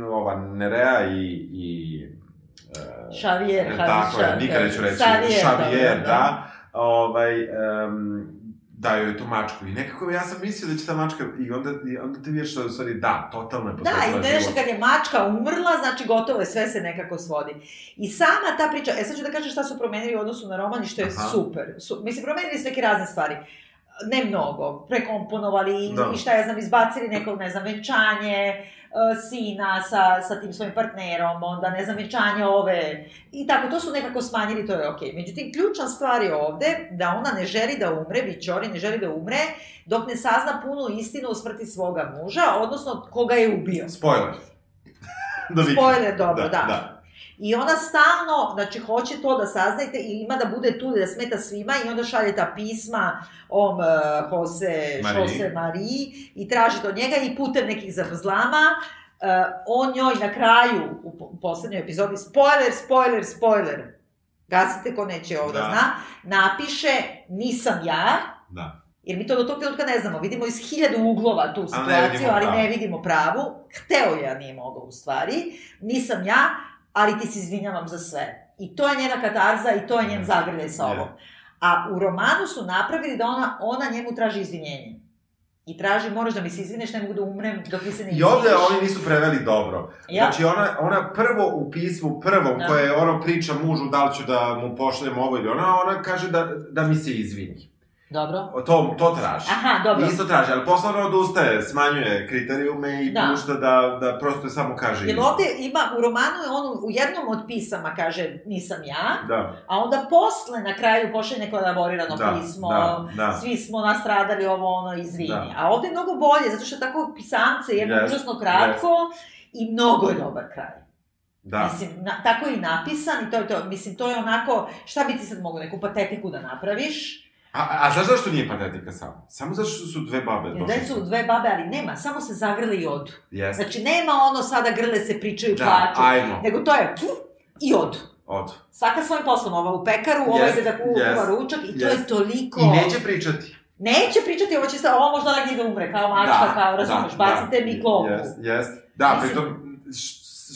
ova Nerea i, i e, Šavijer, E, Tako je, nikad neću reći. Xavier, Xavier, dobro, da. Ovaj, um, daju joj tu mačku. I nekako ja sam mislio da će ta mačka, i onda, i onda ti vidiš da je u stvari da, totalno je Da, i nešto život. kad je mačka umrla, znači gotovo je, sve se nekako svodi. I sama ta priča, e sad ću da kažem šta su promenili u odnosu na roman i što je Aha. super. Su, mislim, promenili su neke razne stvari. Ne mnogo, prekomponovali Da. i šta ja znam, izbacili nekog, ne znam, venčanje, sina sa, sa tim svojim partnerom, onda, ne znam, venčanje ove, i tako, to su nekako smanjili, to je okej. Međutim, ključna stvar je ovde da ona ne želi da umre, Bićori ne želi da umre, dok ne sazna punu istinu o smrti svoga muža, odnosno koga je ubio. Spoiler. *laughs* da. Spoiler, dobro, da. da. I ona stalno, znači, hoće to da saznajte i ima da bude tu da smeta svima i onda šalje ta pisma om uh, Jose, Marie. Jose Marie i traži to od njega i putem nekih zavrzlama uh, on njoj na kraju, u, po- u poslednjoj epizodi, spoiler, spoiler, spoiler, gasite ko neće ovo da, Da. zna, napiše nisam ja, Da. Jer mi to do tog trenutka ne znamo. Vidimo iz hiljadu uglova tu situaciju, ali pravu. ne vidimo pravu. Hteo je, a nije mogao u stvari. Nisam ja, ali ti se izvinjavam za sve. I to je njena katarza i to je njen Je. zagrljaj sa ovom. A u romanu su napravili da ona, ona njemu traži izvinjenje. I traži, moraš da mi se izvineš, ne mogu da umrem dok mi se ne I ovde oni nisu preveli dobro. Ja. Znači ona, ona prvo u pismu, prvom, Da. koje ono priča mužu da li ću da mu pošaljem ovo ili ono, ona kaže da, da mi se izvini. Dobro. To, to traži. Aha, dobro. Isto traži, ali posle ona odustaje, smanjuje kriterijume i Da. pušta da, da prosto samo kaže Jer istinu. ovde ima, u romanu je on u jednom od pisama kaže nisam ja, Da, a onda posle na kraju pošalje neko elaborirano Da, pismo, da, da. svi smo nastradali ovo ono, izvini. Da. A ovde je mnogo bolje, zato što je tako pisance, jedno Jest, užasno kratko i mnogo je dobar kraj. da. Mislim, na, tako je i napisan i to je to. Mislim, to je onako, šta bi ti sad mogu, neku patetiku da napraviš? A, a znaš zašto nije patetika samo? Samo zato što su dve babe došle. da su dve babe, ali nema, samo se zagrle i odu. Jeste. Znači, nema ono sada grle se pričaju, Da, plaču, ajmo. nego to je puf, i odu. Od. Svaka svojim poslom, ova u pekaru, ova Jest, ide da kuva jest, ručak i to je toliko... I neće pričati. Neće pričati, ovo će sa, ovo možda negdje da umre, kao mačka, kao, razumeš, bacite mi klopu. Jest, jest. Da, Mislim- pritom,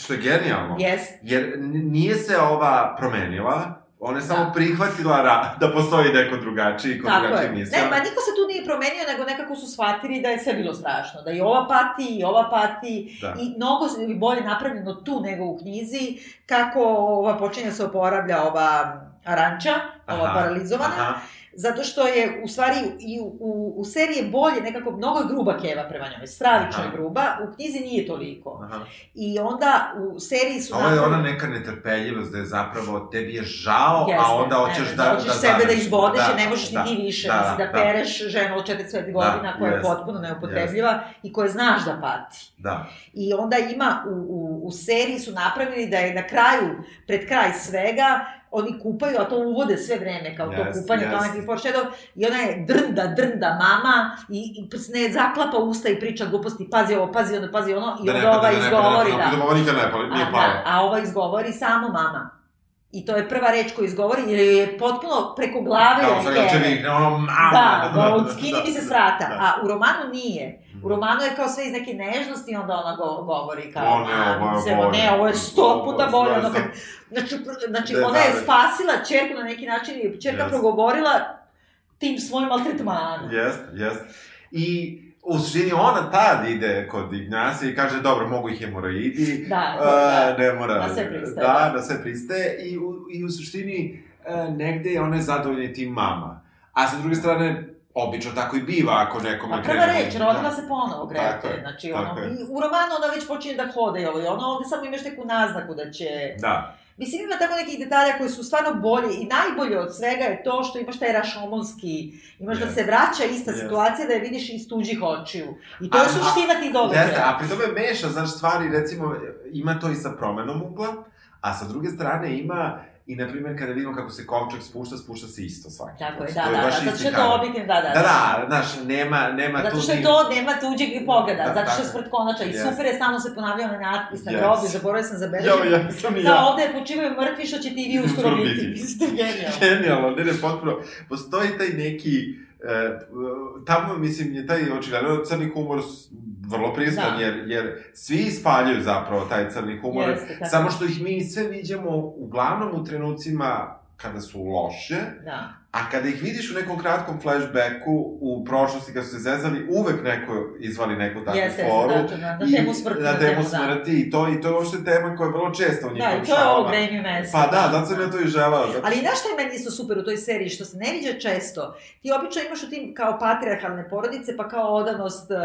što je genijalno. Jest. Jer nije se ova promenila, ona je samo Da. prihvatila ra, da postoji neko drugačiji, ko Tako drugačiji je. misle. Ne, ma niko se tu nije promenio, nego nekako su shvatili da je sve bilo strašno. Da i ova pati, i ova pati, Da. i mnogo je bolje napravljeno tu nego u knjizi, kako ova počinje da se oporavlja ova Aranča, ova Aha, paralizovana, Aha, zato što je u stvari i u, u, u seriji je bolje, nekako mnogo je gruba Keva prema njoj, stravično je gruba, u knjizi nije toliko. aha. I onda u seriji su... Ovo je ona neka netrpeljivost da je zapravo tebi je žao, Jeste, a onda hoćeš ne, da, hoćeš da sebe da završiš. izbodeš, jer ne možeš da, ni ti više, da, da, da. pereš ženu od 45 godina koja je jest, potpuno neupotrebljiva i koja znaš da pati. Da, I onda ima, u, u, u seriji su napravili da je na kraju, pred kraj svega, oni kupaju, a to uvode sve vreme, kao to Jest, kupanje, kao jest. neki foreshadow, i ona je drnda, drnda mama, i, i ne zaklapa usta i priča gluposti, pazi ovo, pazi ono, pazi ono, i da ne onda ova pada, da ne pada, izgovori, da. da. Pritom ovo nikad ne pali, nije A, palo. da, a ova izgovori samo mama. I to je prva reč koju izgovori, jer je potpuno preko glave Kao od mama. Da, da, od skini mi se s vrata. Da. A u romanu nije. Mhm. U romanu je kao sve iz neke nežnosti, onda ona go, govori kao, O, ne, ovo je "Mamice, bolje." ne, ovo je sto puta bolje. Ono, kad, znači, znači Da ona je spasila čerku na neki način i čerka Yes. progovorila tim svojim maltretmanom. Jest, jest. I u suštini ona tad ide kod Ignjacija i kaže, dobro, mogu ih hemoroidi, *laughs* Da, e, da. ne mora... Na sve pristaje, Da, da. na sve pristaje i u, i u suštini e, negde ona je zadovoljna tim mama. A sa druge strane, obično tako i biva ako nekome Pa prva reč, rodila da. se ponovo Tako Grete. je, Znači, tako ono, je. i u romanu ona već počinje da hoda i ovo i ono, ovde samo imaš neku naznaku da će... Da, Mislim, ima tako nekih detalja koji su stvarno bolji i najbolje od svega je to što imaš taj rašomonski, imaš da Yes. se vraća ista Yes. situacija da je vidiš iz tuđih očiju. I to je A- suština tih događaja. Jeste, a pri tome meša, znaš, stvari, recimo, ima to i sa promenom ugla, a sa druge strane ima i, na primjer, kada vidimo kako se kovčeg spušta, spušta se isto svaki Tako je, put. da, da, da, zato što je to kadar. objektivno, da, da. Da, da, znaš, nema, nema Zato tu što je to, nema tuđeg pogleda, Da, zato što je smrt konača i Yes. super je, stalno se ponavljao na natpis na Yes. grobi, zaboravio sam zabeležiti. Jo, ja sam i Da, ja. ovde počivaju mrtvi što ćete i vi *laughs* uskoro biti. biti. Mislim, to je genijalno. Genijalno, ne, ne, potpuno. Postoji taj neki, e, tamo, mislim, je taj očigledno crni humor vrlo prisutan, Da. jer, jer svi ispaljaju zapravo taj crni humor, Jeste, tako. samo što ih mi sve viđamo uglavnom u trenucima kada su loše, Da. a kada ih vidiš u nekom kratkom flashbacku u prošlosti kad su se zezali, uvek neko izvali neku takvu Jeste, foru. jeste, da, na I- temu smrti. Na temu da. smrti, i to, i to je uopšte tema koja je vrlo česta u Da, njihovim i to je ovo šalama. Grammy mesto. Pa da, zato sam ja to i želeo. Zato... Ali znaš šta je meni isto super u toj seriji, što se ne viđa često? Ti obično imaš u tim kao patriarhalne porodice, pa kao odanost uh,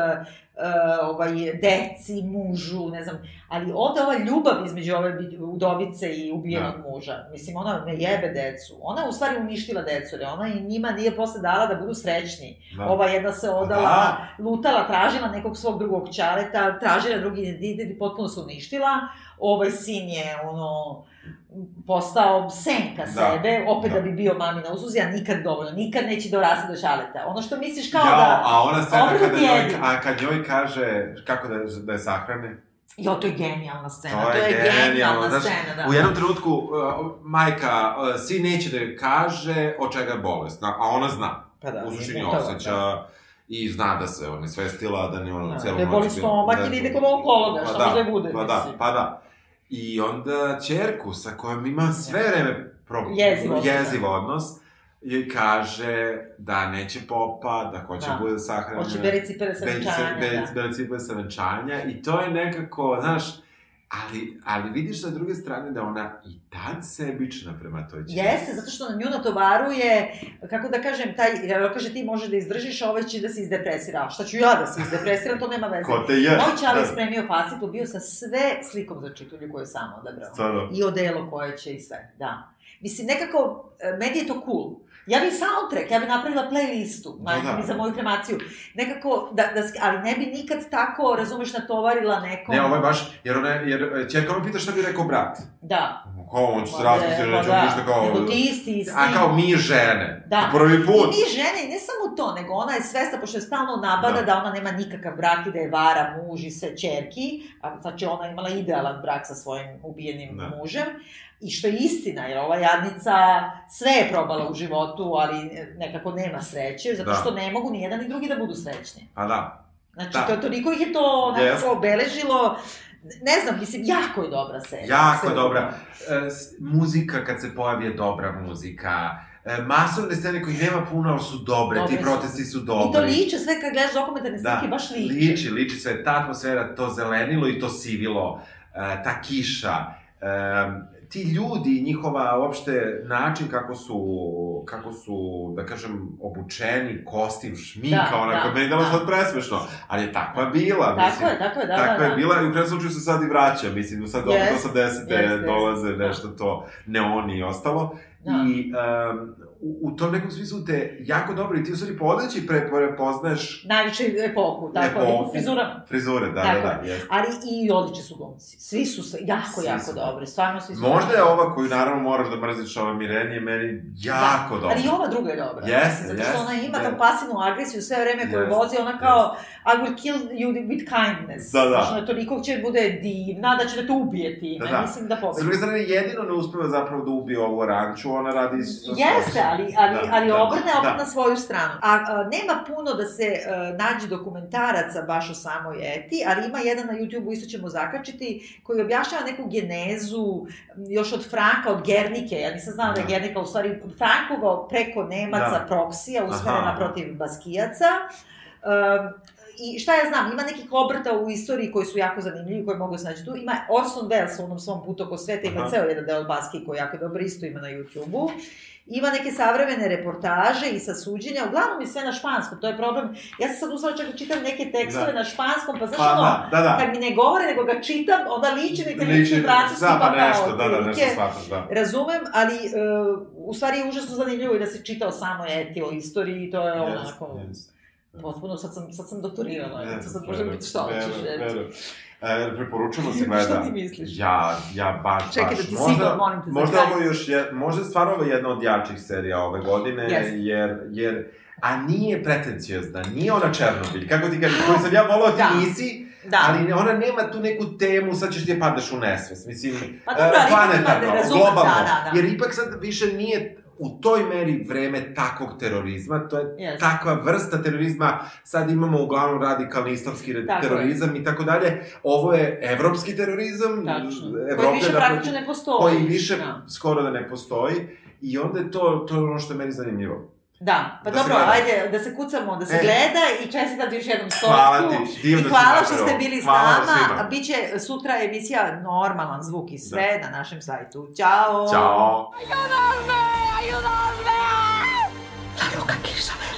uh, ovaj, deci, mužu, ne znam, ali ovde ova ljubav između ove udovice i ubijenog muža, mislim, ona ne jebe decu, ona je u stvari uništila decu, jer ona i njima nije posle dala da budu srećni. Da. Ova jedna se odala, Da. lutala, tražila nekog svog drugog čaleta, tražila drugi identitet i potpuno se uništila. Ovaj sin je, ono, postao senka Da, sebe, opet da. da. bi bio mami na usluzi, a nikad dovoljno, nikad neće dorasti do šaleta. Ono što misliš kao Jao, da... a ona scena kada njoj, a kad njoj kaže kako da, da je sahrane, Jo, to je genijalna scena, To to je je, genijalna genijalno, znaš, scena, da. u jednom trenutku uh, majka, uh, sin neće da joj kaže od čega je bolest, a ona zna, pa da, u suštini osjeća i zna da se on je svestila, da ne ono Da, celo da je boli stomak ili ide kod onkologa, šta može da bude, Pa da, mislim. pa da. I onda čerku sa kojom ima sve vreme pro... Jeziv odnos, jeziv odnos joj kaže da neće popa, da hoće Da. da. bude sahranjena. Hoće bere cipele sa venčanja, da. Bele cipele sa venčanja i to je nekako, znaš, ali, ali vidiš sa druge strane da ona i tad sebična prema toj čerci. Jeste, zato što na nju natovaruje, kako da kažem, taj, jer kaže ti može da izdržiš, a ovaj će da se izdepresira. Šta ću ja da se izdepresiram, to nema veze. Ko te je? Moj čale je Da. spremio fascitu, bio sa sve slikom za čitulju koju je sam odabrao. Stvarno. I odelo koje će i sve, da. Mislim, nekako, e, meni je to cool. Ja bih soundtrack, ja bih napravila playlistu, Da, da, da. za moju kremaciju. Nekako, da, da, ali ne bi nikad tako, razumeš, natovarila nekom. Ne, ovo je baš, jer ona, jer e, čerka ono pita šta bi rekao brat. Da. Kao, on će se raspustiti, ne, pa neće da. ništa kao... Nego ti isti, isti. A kao mi žene. Da. Prvi I put. mi žene, i ne samo to, nego ona je svesta, pošto je stalno nabada da, Da. da ona nema nikakav brak i da je vara muž i sve čerki, a znači ona je imala idealan brak sa svojim ubijenim Da. mužem, i što je istina, jer ova jadnica sve je probala u životu, ali nekako nema sreće, zato Da. što ne mogu ni jedan ni drugi da budu srećni. Pa da. Znači, Da. to, toliko ih je to Yes. nekako obeležilo, ne znam, mislim, jako je dobra serija. Jako Sve dobra. E, muzika kad se pojavi je dobra muzika. E, masovne scene kojih nema puno, ali su dobre. Dobre Ti protesti su I dobri. to liče, sve kad gledaš dokumentarne snimke, baš liče. liči, liči sve. Ta atmosfera, to zelenilo i to sivilo, e, ta kiša, e, ti ljudi, njihova uopšte način kako su, kako su, da kažem, obučeni, kostim, šminka, Da, onako, da, meni je da. sad presmešno, ali je takva bila, Tako mislim. je, tako je, da, Tako da, je da. bila i u krenu slučaju se sad i vraća, mislim, sad Jest, 80-te jest, jest. dolaze nešto to neoni i ostalo. Da. I um, u, u tom nekom smislu te jako dobro i ti u stvari po odeći pre, prepoznaješ Najviše epohu, tako, Epohu. frizura. frizure, da, Tako da, da, jest. Ali i odlični su glumci. Svi su jako, Svi jako su. dobri. Stvarno svi su Možda dobri. je ova koju naravno moraš da mrziš, ova Mirenije, meni jako da. dobra. Ali i ova druga je dobra. Jeste, Zato što jeste, ona ima jeste. tu pasivnu agresiju sve vreme koju Jeste, vozi, ona kao I will kill you with kindness. Da, da. Ona toliko će bude divna da će da te ubije time. Da, da. Mislim da S pobedi. druge strane, jedino ne uspeva zapravo da ubije ovu ranču, ona radi... Jeste, ali, ali, Da, ali da, obrne opet da. na svoju stranu. A, a nema puno da se a, nađe dokumentaraca baš o samoj Eti, ali ima jedan na YouTube-u, isto ćemo zakačiti, koji objašnjava neku genezu još od Franka, od Gernike. Ja nisam znala da je Da. Gernika u stvari Frankova preko Nemaca Da. proksija usmerena Aha. protiv Baskijaca. Um, i šta ja znam, ima nekih obrta u istoriji koji su jako zanimljivi, koji mogu se naći tu. Ima Orson Welles u onom svom putu oko sveta, ima Aha. ceo jedan deo Baski koji je jako dobro, isto ima na YouTube-u. Ima neke savremene reportaže i sa suđenja, uglavnom je sve na španskom, to je problem. Ja sam sad uslala čak da čitam neke tekstove Da. na španskom, pa znaš Pa, ono, da, da, da. kad mi ne govore, nego ga čitam, onda liči na italijanski Liči, francuski, da, pa pa nešto, da, da, nešto shvataš, da. Razumem, ali uh, u stvari je užasno zanimljivo i da se čita o samoj eti, o istoriji, to je Jest, onako... jest. Potpuno, sad sam, sad sam doktorirala, yes, sad možda biti šta hoćeš, eto. E, preporučujemo *laughs* se gleda. Šta ti misliš? Ja, ja baš, Čekaj baš. da ti možda, sigurno, molim te, za Možda ovo još je, možda je stvarno ovo jedna od jačih serija ove godine, Jeste. jer, jer, a nije pretencijozna, nije ona Černobilj, kako ti kažem, koju sam ja volao, ti *gasps* Da. nisi, Da. ali ona nema tu neku temu, sad ćeš ti je padaš u nesvest, mislim, Pa ima planetarno, da razumem, globalno, da, da, da. jer ipak sad više nije u toj meri vreme takvog terorizma, to je Jeste. takva vrsta terorizma, sad imamo uglavnom radikalni islamski Tako je. terorizam i tako dalje, ovo je evropski terorizam, Tačno. Koji više da- praktično ne postoji. koji više Da. skoro da ne postoji i onda je to, to je ono što je meni zanimljivo. Da, pa Da dobro, ajde, da se kucamo, da se E. gleda i čestitam ti još jednom stotku. Hvala ti, divno I hvala što ste bili s nama. Biće sutra emisija normalan zvuk i sve na našem sajtu. Ćao! Ćao! ¡La loca!